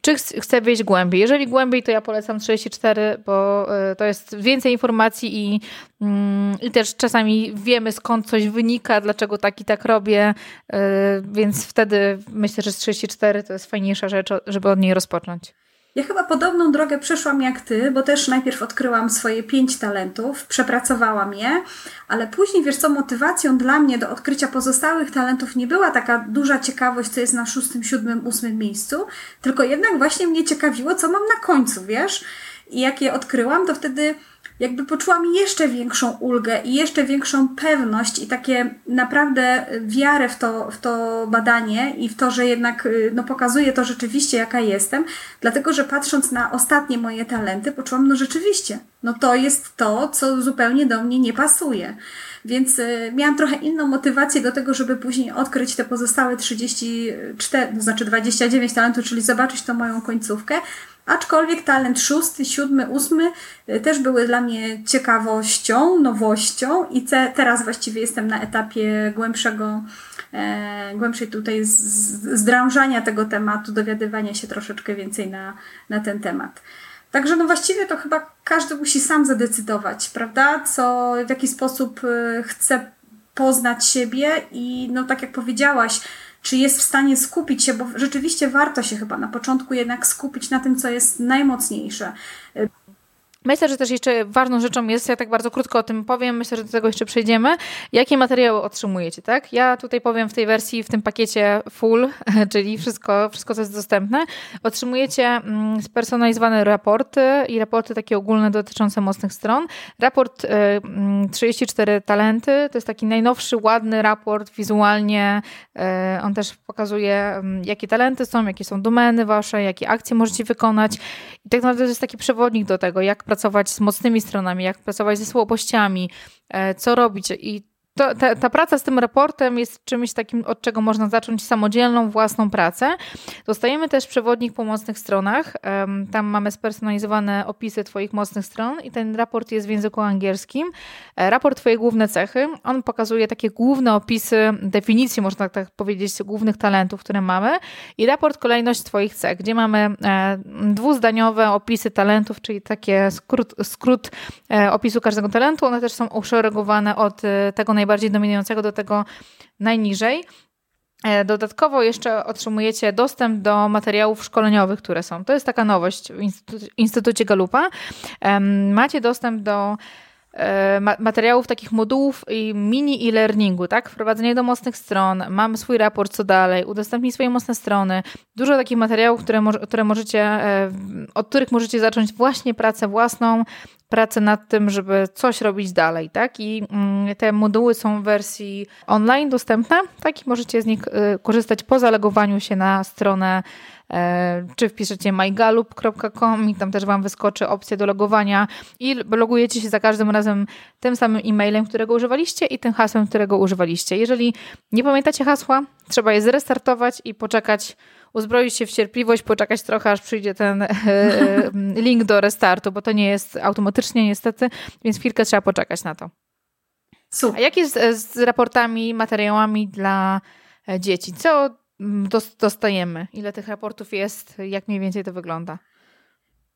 czy chce wejść głębiej. Jeżeli głębiej, to ja polecam 34, bo e, to jest więcej informacji i, mm, i też czasami wiemy skąd coś wynika, dlaczego tak i tak robię, e, więc wtedy myślę, że z 34 to jest fajniejsza rzecz, żeby od niej rozpocząć. Ja chyba podobną drogę przeszłam jak ty, bo też najpierw odkryłam swoje pięć talentów, przepracowałam je, ale później, wiesz co, motywacją dla mnie do odkrycia pozostałych talentów nie była taka duża ciekawość, co jest na szóstym, siódmym, ósmym miejscu, tylko jednak właśnie mnie ciekawiło, co mam na końcu, wiesz? I jak je odkryłam, to wtedy jakby poczułam jeszcze większą ulgę i jeszcze większą pewność i takie naprawdę wiarę w to, w to badanie i w to, że jednak y, no, pokazuje to rzeczywiście, jaka jestem, dlatego że patrząc na ostatnie moje talenty, poczułam, no rzeczywiście, no to jest to, co zupełnie do mnie nie pasuje. Więc y, miałam trochę inną motywację do tego, żeby później odkryć te pozostałe 34, to znaczy 29 talentów, czyli zobaczyć tą moją końcówkę. Aczkolwiek talent szósty, siódmy, ósmy y, też były dla mnie ciekawością, nowością i te, teraz właściwie jestem na etapie głębszego, e, głębszej tutaj zdrążania tego tematu, dowiadywania się troszeczkę więcej na, na ten temat. Także no właściwie to chyba każdy musi sam zadecydować, prawda? Co, w jaki sposób y, chce poznać siebie i no tak jak powiedziałaś, czy jest w stanie skupić się, bo rzeczywiście warto się chyba na początku jednak skupić na tym, co jest najmocniejsze. Myślę, że też jeszcze ważną rzeczą jest, ja tak bardzo krótko o tym powiem, myślę, że do tego jeszcze przejdziemy, jakie materiały otrzymujecie, tak? Ja tutaj powiem w tej wersji, w tym pakiecie full, *laughs* czyli wszystko, wszystko co jest dostępne, otrzymujecie mm, spersonalizowane raporty i raporty takie ogólne dotyczące mocnych stron. Raport 34 y, mm, talenty, to jest taki najnowszy, ładny raport, wizualnie. Y, on też pokazuje, mm, jakie talenty są, jakie są domeny wasze, jakie akcje możecie wykonać. I tak naprawdę to jest taki przewodnik do tego, jak pracować z mocnymi stronami, jak pracować ze słabościami, e, co robić. I to, ta, ta, praca z tym raportem jest czymś takim, od czego można zacząć samodzielną, własną pracę. Dostajemy też przewodnik po mocnych stronach. Tam mamy spersonalizowane opisy Twoich mocnych stron i ten raport jest w języku angielskim. E, raport Twoje główne cechy. On pokazuje takie główne opisy, definicje, można tak powiedzieć, głównych talentów, które mamy. I raport kolejność Twoich cech, gdzie mamy e, dwuzdaniowe opisy talentów, czyli takie skrót, skrót e, opisu każdego talentu. One też są uszeregowane od tego najbardziej dominującego do tego najniżej. E, dodatkowo jeszcze otrzymujecie dostęp do materiałów szkoleniowych, które są. To jest taka nowość w Instytucie Galupa. Macie dostęp do e, materiałów, takich modułów i mini e-learningu, tak? Wprowadzenie do mocnych stron, mamy swój raport, co dalej, udostępnij swoje mocne strony. Dużo takich materiałów, które, które możecie, e, od których możecie zacząć właśnie pracę własną, pracę nad tym, żeby coś robić dalej, tak? I mm, te moduły są w wersji online dostępne, tak? I możecie z nich y, korzystać po zalegowaniu się na stronę e, czy wpiszecie mygalup.com i tam też Wam wyskoczy opcja do logowania i logujecie się za każdym razem tym samym e-mailem, którego używaliście i tym hasłem, którego używaliście. Jeżeli nie pamiętacie hasła, trzeba je zrestartować i poczekać uzbroić się w cierpliwość, poczekać trochę, aż przyjdzie ten e, e, link do restartu, bo to nie jest automatycznie niestety, więc chwilkę trzeba poczekać na to. Super. A jak jest e, z raportami, materiałami dla dzieci? Co mm, dostajemy? Ile tych raportów jest? Jak mniej więcej to wygląda?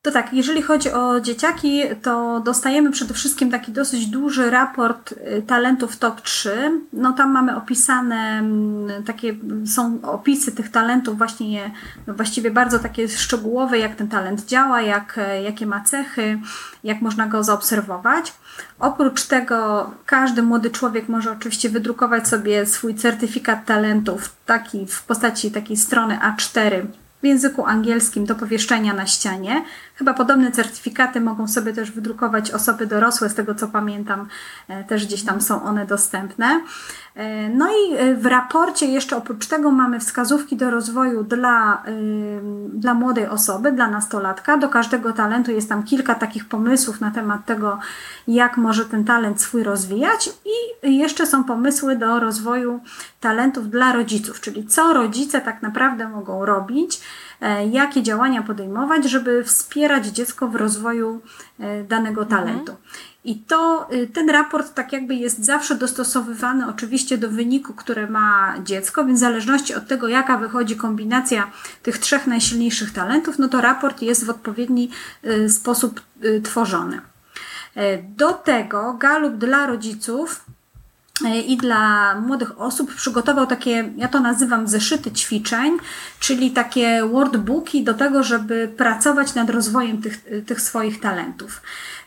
To tak, jeżeli chodzi o dzieciaki, to dostajemy przede wszystkim taki dosyć duży raport y, talentów top 3. No tam mamy opisane mm, takie, są opisy tych talentów właśnie no właściwie bardzo takie szczegółowe, jak ten talent działa, jak, e, jakie ma cechy, jak można go zaobserwować. Oprócz tego każdy młody człowiek może oczywiście wydrukować sobie swój certyfikat talentów, taki w postaci takiej strony A4 w języku angielskim do powieszczenia na ścianie. Chyba podobne certyfikaty mogą sobie też wydrukować osoby dorosłe, z tego co pamiętam, e, też gdzieś tam są one dostępne. E, no i e, w raporcie jeszcze oprócz tego mamy wskazówki do rozwoju dla, dla młodej osoby, dla nastolatka. Do każdego talentu jest tam kilka takich pomysłów na temat tego, jak może ten talent swój rozwijać i jeszcze są pomysły do rozwoju talentów dla rodziców, czyli co rodzice tak naprawdę mogą robić, jakie działania podejmować, żeby wspierać dziecko w rozwoju e, danego mhm. talentu. I to, y, ten raport tak jakby jest zawsze dostosowywany oczywiście do wyniku, który ma dziecko, więc w zależności od tego, jaka wychodzi kombinacja tych trzech najsilniejszych talentów, no to raport jest w odpowiedni y, sposób y, tworzony. E, do tego Galup dla rodziców E, i dla młodych osób przygotował takie, ja to nazywam zeszyty ćwiczeń, czyli takie workbooki do tego, żeby pracować nad rozwojem tych, tych swoich talentów.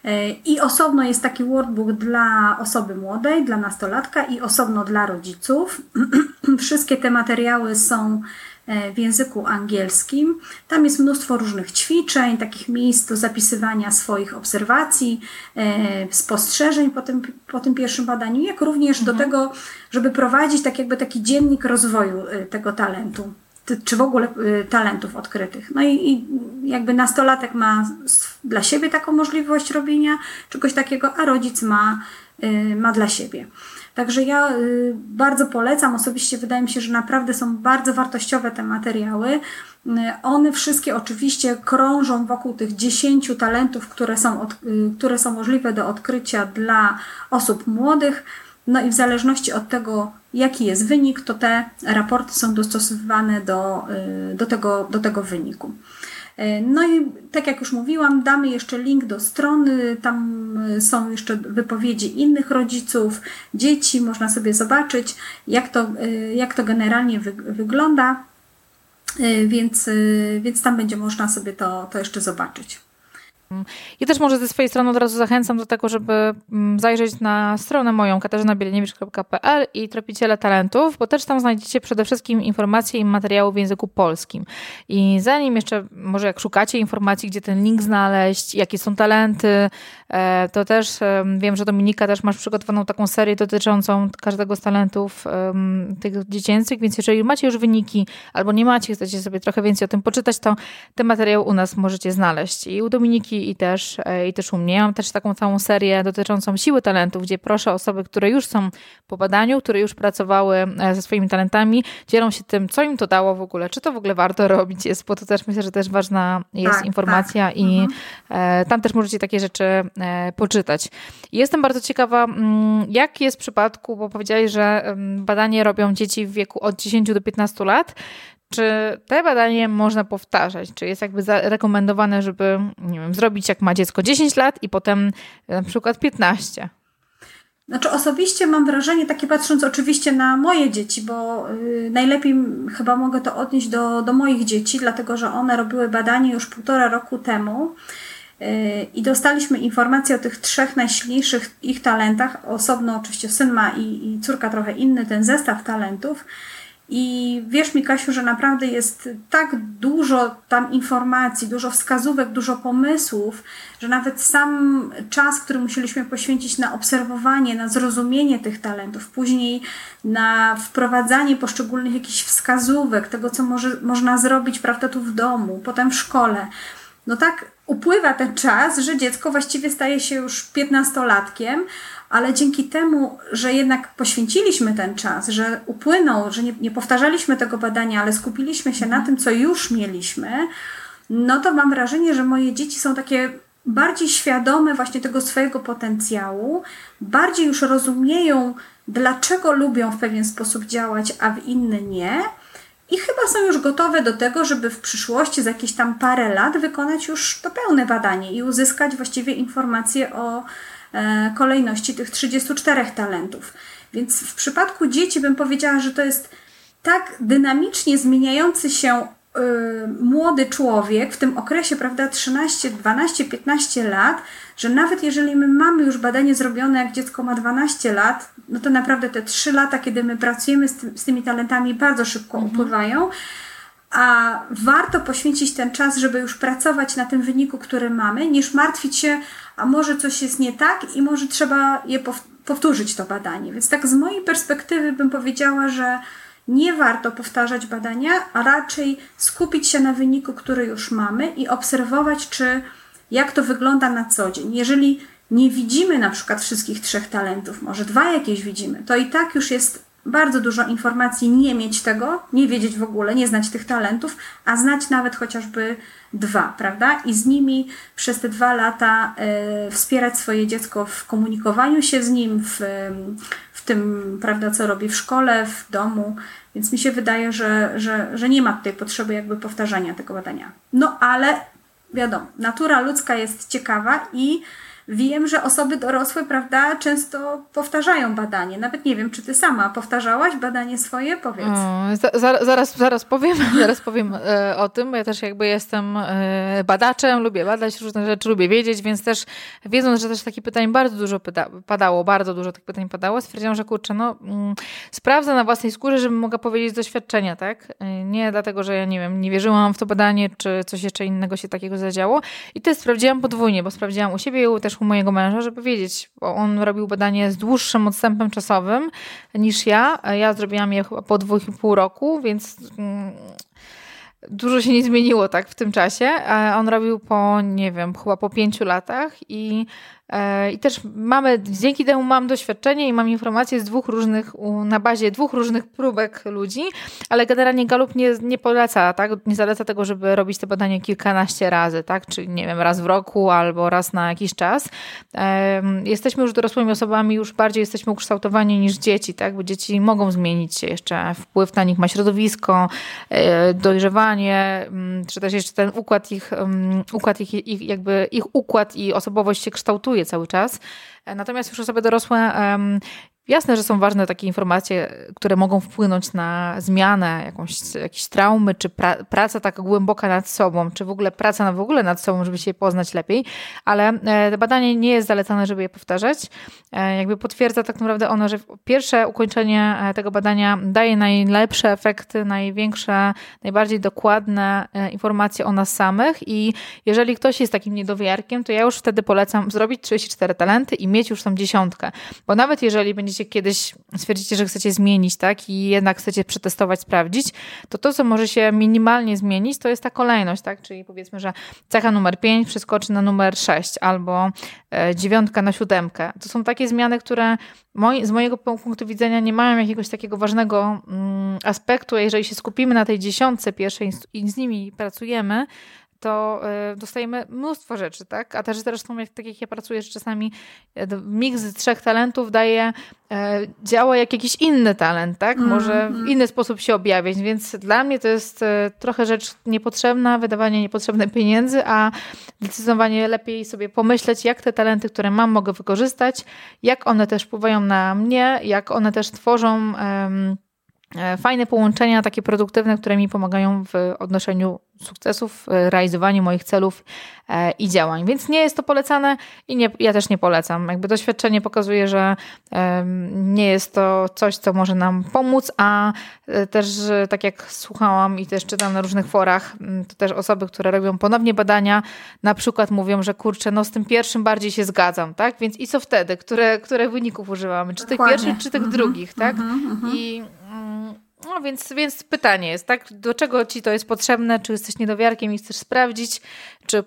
E, I osobno jest taki workbook dla osoby młodej, dla nastolatka i osobno dla rodziców. *clears throat* Wszystkie te materiały są E, w języku angielskim. Tam jest mnóstwo różnych ćwiczeń, takich miejsc do zapisywania swoich obserwacji, e, spostrzeżeń po tym, po tym pierwszym badaniu, jak również mhm. do tego, żeby prowadzić tak jakby taki dziennik rozwoju e, tego talentu czy w ogóle talentów odkrytych. No i, i, jakby nastolatek ma dla siebie taką możliwość robienia czegoś takiego, a rodzic ma, ma dla siebie. Także ja y, bardzo polecam, osobiście wydaje mi się, że naprawdę są bardzo wartościowe te materiały. One wszystkie oczywiście krążą wokół tych 10 talentów, które są, od, które są możliwe do odkrycia dla osób młodych. No i w zależności od tego, jaki jest wynik, to te raporty są dostosowywane do, do, tego, do tego wyniku. No i tak jak już mówiłam, damy jeszcze link do strony, tam są jeszcze wypowiedzi innych rodziców, dzieci, można sobie zobaczyć, jak to, jak to generalnie wy, wygląda, więc, więc tam będzie można sobie to, to jeszcze zobaczyć. Ja też może ze swojej strony od razu zachęcam do tego, żeby mm, zajrzeć na stronę moją katarzynabilieniewicz.pl i Tropiciele Talentów, bo też tam znajdziecie przede wszystkim informacje i materiały w języku polskim. I zanim jeszcze, może jak szukacie informacji, gdzie ten link znaleźć, jakie są talenty, e, to też wiem, że Dominika też masz przygotowaną taką serię dotyczącą każdego z talentów tych dziecięcych, więc jeżeli macie już wyniki albo nie macie, chcecie sobie trochę więcej o tym poczytać, to te materiały u nas możecie znaleźć. I u Dominiki i też, e, i też u mnie. Mam też taką całą serię dotyczącą siły talentów, gdzie proszę osoby, które już są po badaniu, które już pracowały e, ze swoimi talentami, dzielą się tym, co im to dało w ogóle, czy to w ogóle warto *laughs* robić jest, bo to też myślę, że też ważna jest tak, informacja tak. i mhm. E, tam też możecie takie rzeczy poczytać. Jestem bardzo ciekawa, mm, jak jest w przypadku, bo powiedzieli, że badanie robią dzieci w wieku od 10 do 15 lat. Czy te badanie można powtarzać? Czy jest jakby rekomendowane, żeby nie wiem, zrobić jak ma dziecko 10 lat i potem na przykład 15? Znaczy osobiście mam wrażenie, takie patrząc oczywiście na moje dzieci, bo yy, najlepiej chyba mogę to odnieść do, do moich dzieci, dlatego że one robiły badanie już półtora roku temu yy, i dostaliśmy informacje o tych trzech najsilniejszych ich talentach. Osobno oczywiście syn ma i, i córka trochę inny ten zestaw talentów. I wierz mi, Kasiu, że naprawdę jest tak dużo tam informacji, dużo wskazówek, dużo pomysłów, że nawet sam czas, który musieliśmy poświęcić na obserwowanie, na zrozumienie tych talentów, później na wprowadzanie poszczególnych jakichś wskazówek, tego, co może, można zrobić, prawda, tu w domu, potem w szkole. No tak upływa ten czas, że dziecko właściwie staje się już piętnastolatkiem, ale dzięki temu, że jednak poświęciliśmy ten czas, że upłynął, że nie, nie powtarzaliśmy tego badania, ale skupiliśmy się na mhm. tym, co już mieliśmy, no to mam wrażenie, że moje dzieci są takie bardziej świadome właśnie tego swojego potencjału, bardziej już rozumieją, dlaczego lubią w pewien sposób działać, a w inny nie. I chyba są już gotowe do tego, żeby w przyszłości, za jakieś tam parę lat, wykonać już to pełne badanie i uzyskać właściwie informacje o kolejności tych 34 talentów. Więc w przypadku dzieci bym powiedziała, że to jest tak dynamicznie zmieniający się y, młody człowiek w tym okresie, prawda, 13, 12, 15 lat, że nawet jeżeli my mamy już badanie zrobione, jak dziecko ma 12 lat, no to naprawdę te 3 lata, kiedy my pracujemy z, z tymi talentami, bardzo szybko mhm. upływają. A warto poświęcić ten czas, żeby już pracować na tym wyniku, który mamy, niż martwić się, a może coś jest nie tak i może trzeba je powtórzyć to badanie. Więc tak z mojej perspektywy bym powiedziała, że nie warto powtarzać badania, a raczej skupić się na wyniku, który już mamy i obserwować, czy jak to wygląda na co dzień. Jeżeli nie widzimy na przykład wszystkich trzech talentów, może dwa jakieś widzimy, to i tak już jest bardzo dużo informacji, nie mieć tego, nie wiedzieć w ogóle, nie znać tych talentów, a znać nawet chociażby dwa, prawda? I z nimi przez te dwa lata y, wspierać swoje dziecko w komunikowaniu się z nim, w, w tym, prawda, co robi w szkole, w domu. Więc mi się wydaje, że, że, że nie ma tutaj potrzeby jakby powtarzania tego badania. No ale wiadomo, natura ludzka jest ciekawa i Wiem, że osoby dorosłe, prawda, często powtarzają badanie. Nawet nie wiem, czy ty sama powtarzałaś badanie swoje? Powiedz. O, za, zaraz, zaraz powiem, *laughs* zaraz powiem e, o tym. Ja też jakby jestem e, badaczem, lubię badać różne rzeczy, lubię wiedzieć, więc też wiedząc, że też takich pytań bardzo dużo padało, bardzo dużo tych pytań padało, stwierdziłam, że kurczę, no mm, sprawdzę na własnej skórze, żebym mogła powiedzieć z doświadczenia, tak? E, nie dlatego, że ja nie wiem, nie wierzyłam w to badanie, czy coś jeszcze innego się takiego zadziało. I to sprawdziłam podwójnie, bo sprawdziłam u siebie i też u mojego męża, żeby wiedzieć, bo on robił badanie z dłuższym odstępem czasowym niż ja. Ja zrobiłam je chyba po dwóch i pół roku, więc mm, dużo się nie zmieniło tak w tym czasie. On robił po, nie wiem, chyba po pięciu latach i E, I też mamy, dzięki temu mam doświadczenie i mam informacje z dwóch różnych, na bazie dwóch różnych próbek ludzi, ale generalnie Galup nie, nie poleca, tak? Nie zaleca tego, żeby robić te badania kilkanaście razy, tak? Czyli nie wiem, raz w roku albo raz na jakiś czas. Jesteśmy już dorosłymi osobami, już bardziej jesteśmy ukształtowani niż dzieci, tak? Bo dzieci mogą zmienić się jeszcze. Wpływ na nich ma środowisko, e, dojrzewanie, mm, czy też jeszcze ten układ ich, mm, układ ich, ich jakby ich układ i osobowość się kształtuje cały czas. E, natomiast już osoby dorosłe Jasne, że są ważne takie informacje, które mogą wpłynąć na zmianę, jakąś, jakieś traumy, czy pra, praca taka głęboka nad sobą, czy w ogóle praca na, w ogóle nad sobą, żeby się poznać lepiej, ale e, badanie nie jest zalecane, żeby je powtarzać. E, jakby potwierdza tak naprawdę ono, że pierwsze ukończenie e, tego badania daje najlepsze efekty, największe, najbardziej dokładne informacje o nas samych. I jeżeli ktoś jest takim niedowiarkiem, to ja już wtedy polecam zrobić 34 talenty i mieć już tą dziesiątkę, bo nawet jeżeli będziecie kiedyś, stwierdzicie, że chcecie zmienić, tak, i jednak chcecie przetestować, sprawdzić, to to, co może się minimalnie zmienić, to jest ta kolejność, tak, czyli powiedzmy, że cecha numer 5 przeskoczy na numer 6 albo e, dziewiątka na siódemkę. To są takie zmiany, które moi, z mojego punktu widzenia nie mają jakiegoś takiego ważnego mm, aspektu, jeżeli się skupimy na tej dziesiątce pierwszej i z nimi pracujemy, to y, dostajemy mnóstwo rzeczy, tak? A też zresztą, jak, tak jak ja pracuję, że czasami e, miks trzech talentów daje, e, działa jak jakiś inny talent, tak? Mm, Może w mm. inny sposób się objawiać, więc dla mnie to jest e, trochę rzecz niepotrzebna, wydawanie niepotrzebnych pieniędzy, a zdecydowanie lepiej sobie pomyśleć, jak te talenty, które mam, mogę wykorzystać, jak one też wpływają na mnie, jak one też tworzą fajne połączenia, takie produktywne, które mi pomagają w odnoszeniu sukcesów, e, realizowaniu moich celów e, i działań. Więc nie jest to polecane i nie, ja też nie polecam. Jakby doświadczenie pokazuje, że nie jest to coś, co może nam pomóc, a e, też tak jak słuchałam i też czytam na różnych forach, to też osoby, które robią ponownie badania, na przykład mówią, że kurczę, no z tym pierwszym bardziej się zgadzam, tak? Więc i co wtedy? Które, które wyników używamy? Czy Dokładnie. tych pierwszych, czy tych mm -hmm, drugich, tak? Mm -hmm. I no więc, więc pytanie jest, tak? Do czego ci to jest potrzebne? Czy jesteś niedowiarkiem i chcesz sprawdzić, czy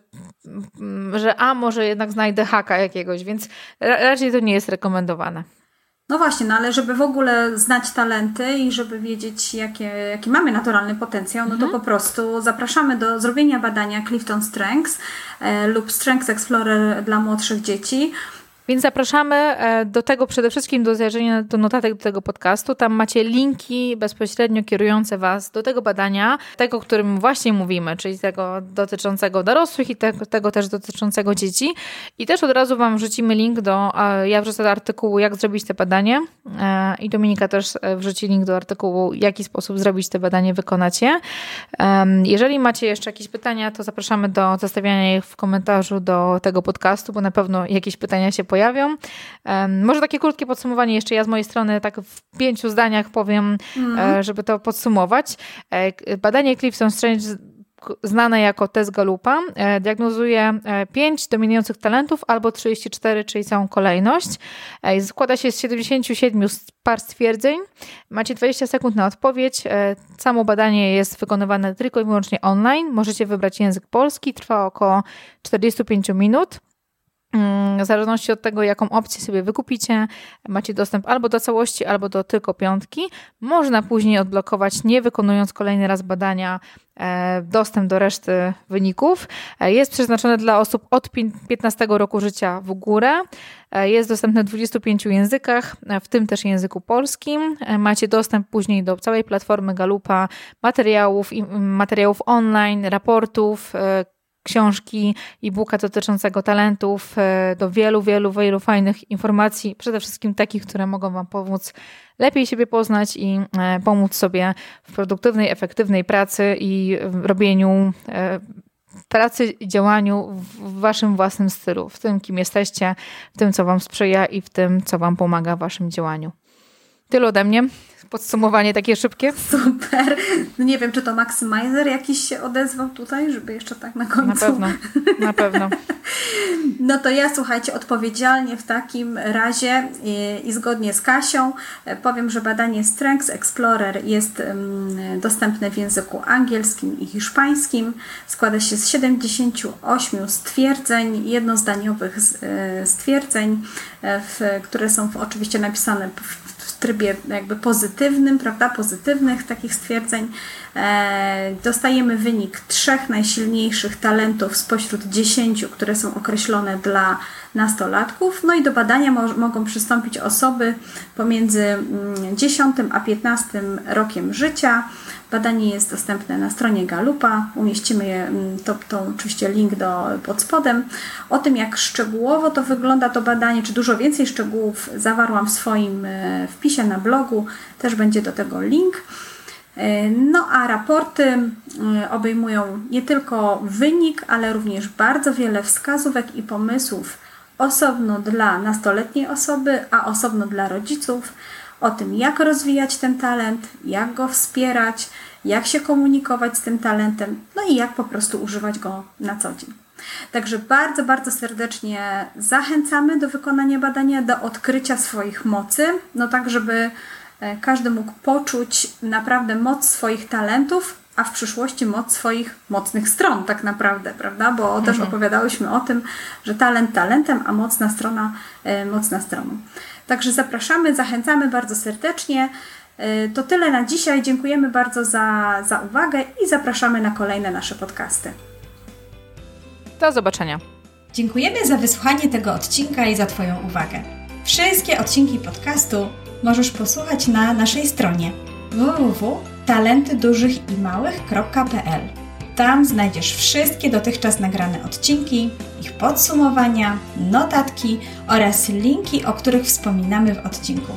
mm, że a może jednak znajdę haka jakiegoś, więc raczej to nie jest rekomendowane. No właśnie, no ale żeby w ogóle znać talenty i żeby wiedzieć, jakie, jaki mamy naturalny potencjał, no mhm. to po prostu zapraszamy do zrobienia badania Clifton Strengths e, lub Strengths Explorer dla młodszych dzieci. Więc zapraszamy e, do tego przede wszystkim do zajrzenia do notatek do tego podcastu. Tam macie linki bezpośrednio kierujące Was do tego badania, tego, o którym właśnie mówimy, czyli tego dotyczącego dorosłych i tego, tego też dotyczącego dzieci. I też od razu Wam wrzucimy link do, ja wrzucę do artykułu, jak zrobić te badanie e, i Dominika też e, wrzuci link do artykułu, w jaki sposób zrobić te badanie, wykonacie. Jeżeli macie jeszcze jakieś pytania, to zapraszamy do zostawiania ich w komentarzu do tego podcastu, bo na pewno jakieś pytania się pojawią. Może takie krótkie podsumowanie jeszcze ja z mojej strony tak w pięciu zdaniach powiem, mm. żeby to podsumować. E, badanie Clifton Strange znane jako test Galupa, e, diagnozuje 5 dominujących talentów albo 34, czyli całą kolejność. Składa się z 77 par stwierdzeń. Macie 20 sekund na odpowiedź. Samo badanie jest wykonywane tylko i wyłącznie online. Możecie wybrać język polski. Trwa około 45 minut. Mm, w zależności od tego, jaką opcję sobie wykupicie, macie dostęp albo do całości, albo do tylko piątki. Można później odblokować, nie wykonując kolejny raz badania, e, dostęp do reszty wyników. E, jest przeznaczony dla osób od 15 roku życia w górę. E, jest dostępny w 25 językach, w tym też języku polskim. Macie dostęp później do całej platformy Galupa, materiałów, materiałów online, raportów, książki, e-booka dotyczącego talentów, e, do wielu, wielu, wielu fajnych informacji, przede wszystkim takich, które mogą Wam pomóc lepiej siebie poznać i e, pomóc sobie w produktywnej, efektywnej pracy i robieniu e, pracy i działaniu w Waszym własnym stylu, w tym, kim jesteście, w tym, co Wam sprzyja i w tym, co Wam pomaga w Waszym działaniu. Tyle ode mnie. Podsumowanie takie szybkie. Super. No nie wiem, czy to Maximizer jakiś się odezwał tutaj, żeby jeszcze tak na końcu. Na pewno, na pewno. *laughs* No to ja słuchajcie, odpowiedzialnie w takim razie i, i zgodnie z Kasią e, powiem, że badanie Strengths Explorer jest dostępne w języku angielskim i hiszpańskim. Składa się z 78 stwierdzeń, jednozdaniowych e, stwierdzeń, e, w, które są w, oczywiście napisane w trybie jakby pozytywnym, prawda, pozytywnych takich stwierdzeń. E, dostajemy wynik trzech najsilniejszych talentów spośród dziesięciu, które są określone dla nastolatków. No i do badania mo mogą przystąpić osoby pomiędzy 10 mm, a 15 rokiem życia. Badanie jest dostępne na stronie Galupa. Umieścimy je, mm, to, to oczywiście link do, pod spodem. O tym, jak szczegółowo to wygląda to badanie, czy dużo więcej szczegółów zawarłam w swoim e, wpisie na blogu. Też będzie do tego link. E, no a raporty e, obejmują nie tylko wynik, ale również bardzo wiele wskazówek i pomysłów osobno dla nastoletniej osoby, a osobno dla rodziców o tym, jak rozwijać ten talent, jak go wspierać, jak się komunikować z tym talentem, no i jak po prostu używać go na co dzień. Także bardzo, bardzo serdecznie zachęcamy do wykonania badania, do odkrycia swoich mocy, no tak, żeby e, każdy mógł poczuć naprawdę moc swoich talentów, a w przyszłości moc swoich mocnych stron, tak naprawdę, prawda? Bo mhm. też opowiadałyśmy o tym, że talent talentem, a mocna strona e, mocna stroną. Także zapraszamy, zachęcamy bardzo serdecznie. E, to tyle na dzisiaj. Dziękujemy bardzo za, za uwagę i zapraszamy na kolejne nasze podcasty. Do zobaczenia. Dziękujemy za wysłuchanie tego odcinka i za Twoją uwagę. Wszystkie odcinki podcastu możesz posłuchać na naszej stronie www.talentydużychimałych.pl. Tam znajdziesz wszystkie dotychczas nagrane odcinki, ich podsumowania, notatki oraz linki, o których wspominamy w odcinku.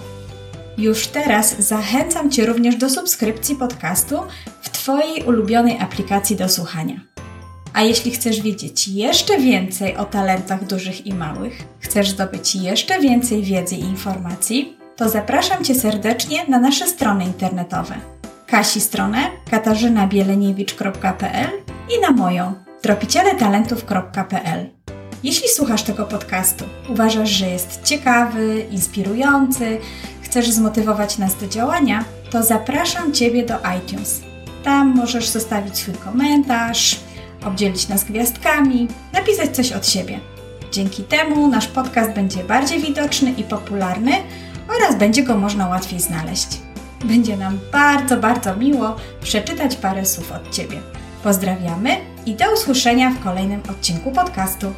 Już teraz zachęcam Cię również do subskrypcji podcastu w Twojej ulubionej aplikacji do słuchania. A jeśli chcesz wiedzieć jeszcze więcej o talentach dużych i małych, chcesz zdobyć jeszcze więcej wiedzy i informacji, to zapraszam Cię serdecznie na nasze strony internetowe. Kasi stronę katarzynabielenkiewicz.pl i na moją tropicieletalentów.pl. Jeśli słuchasz tego podcastu, uważasz, że jest ciekawy, inspirujący, chcesz zmotywować nas do działania, to zapraszam Ciebie do iTunes. Tam możesz zostawić swój komentarz, obdzielić nas gwiazdkami, napisać coś od siebie. Dzięki temu nasz podcast będzie bardziej widoczny i popularny oraz będzie go można łatwiej znaleźć. Będzie nam bardzo, bardzo miło przeczytać parę słów od Ciebie. Pozdrawiamy i do usłyszenia w kolejnym odcinku podcastu.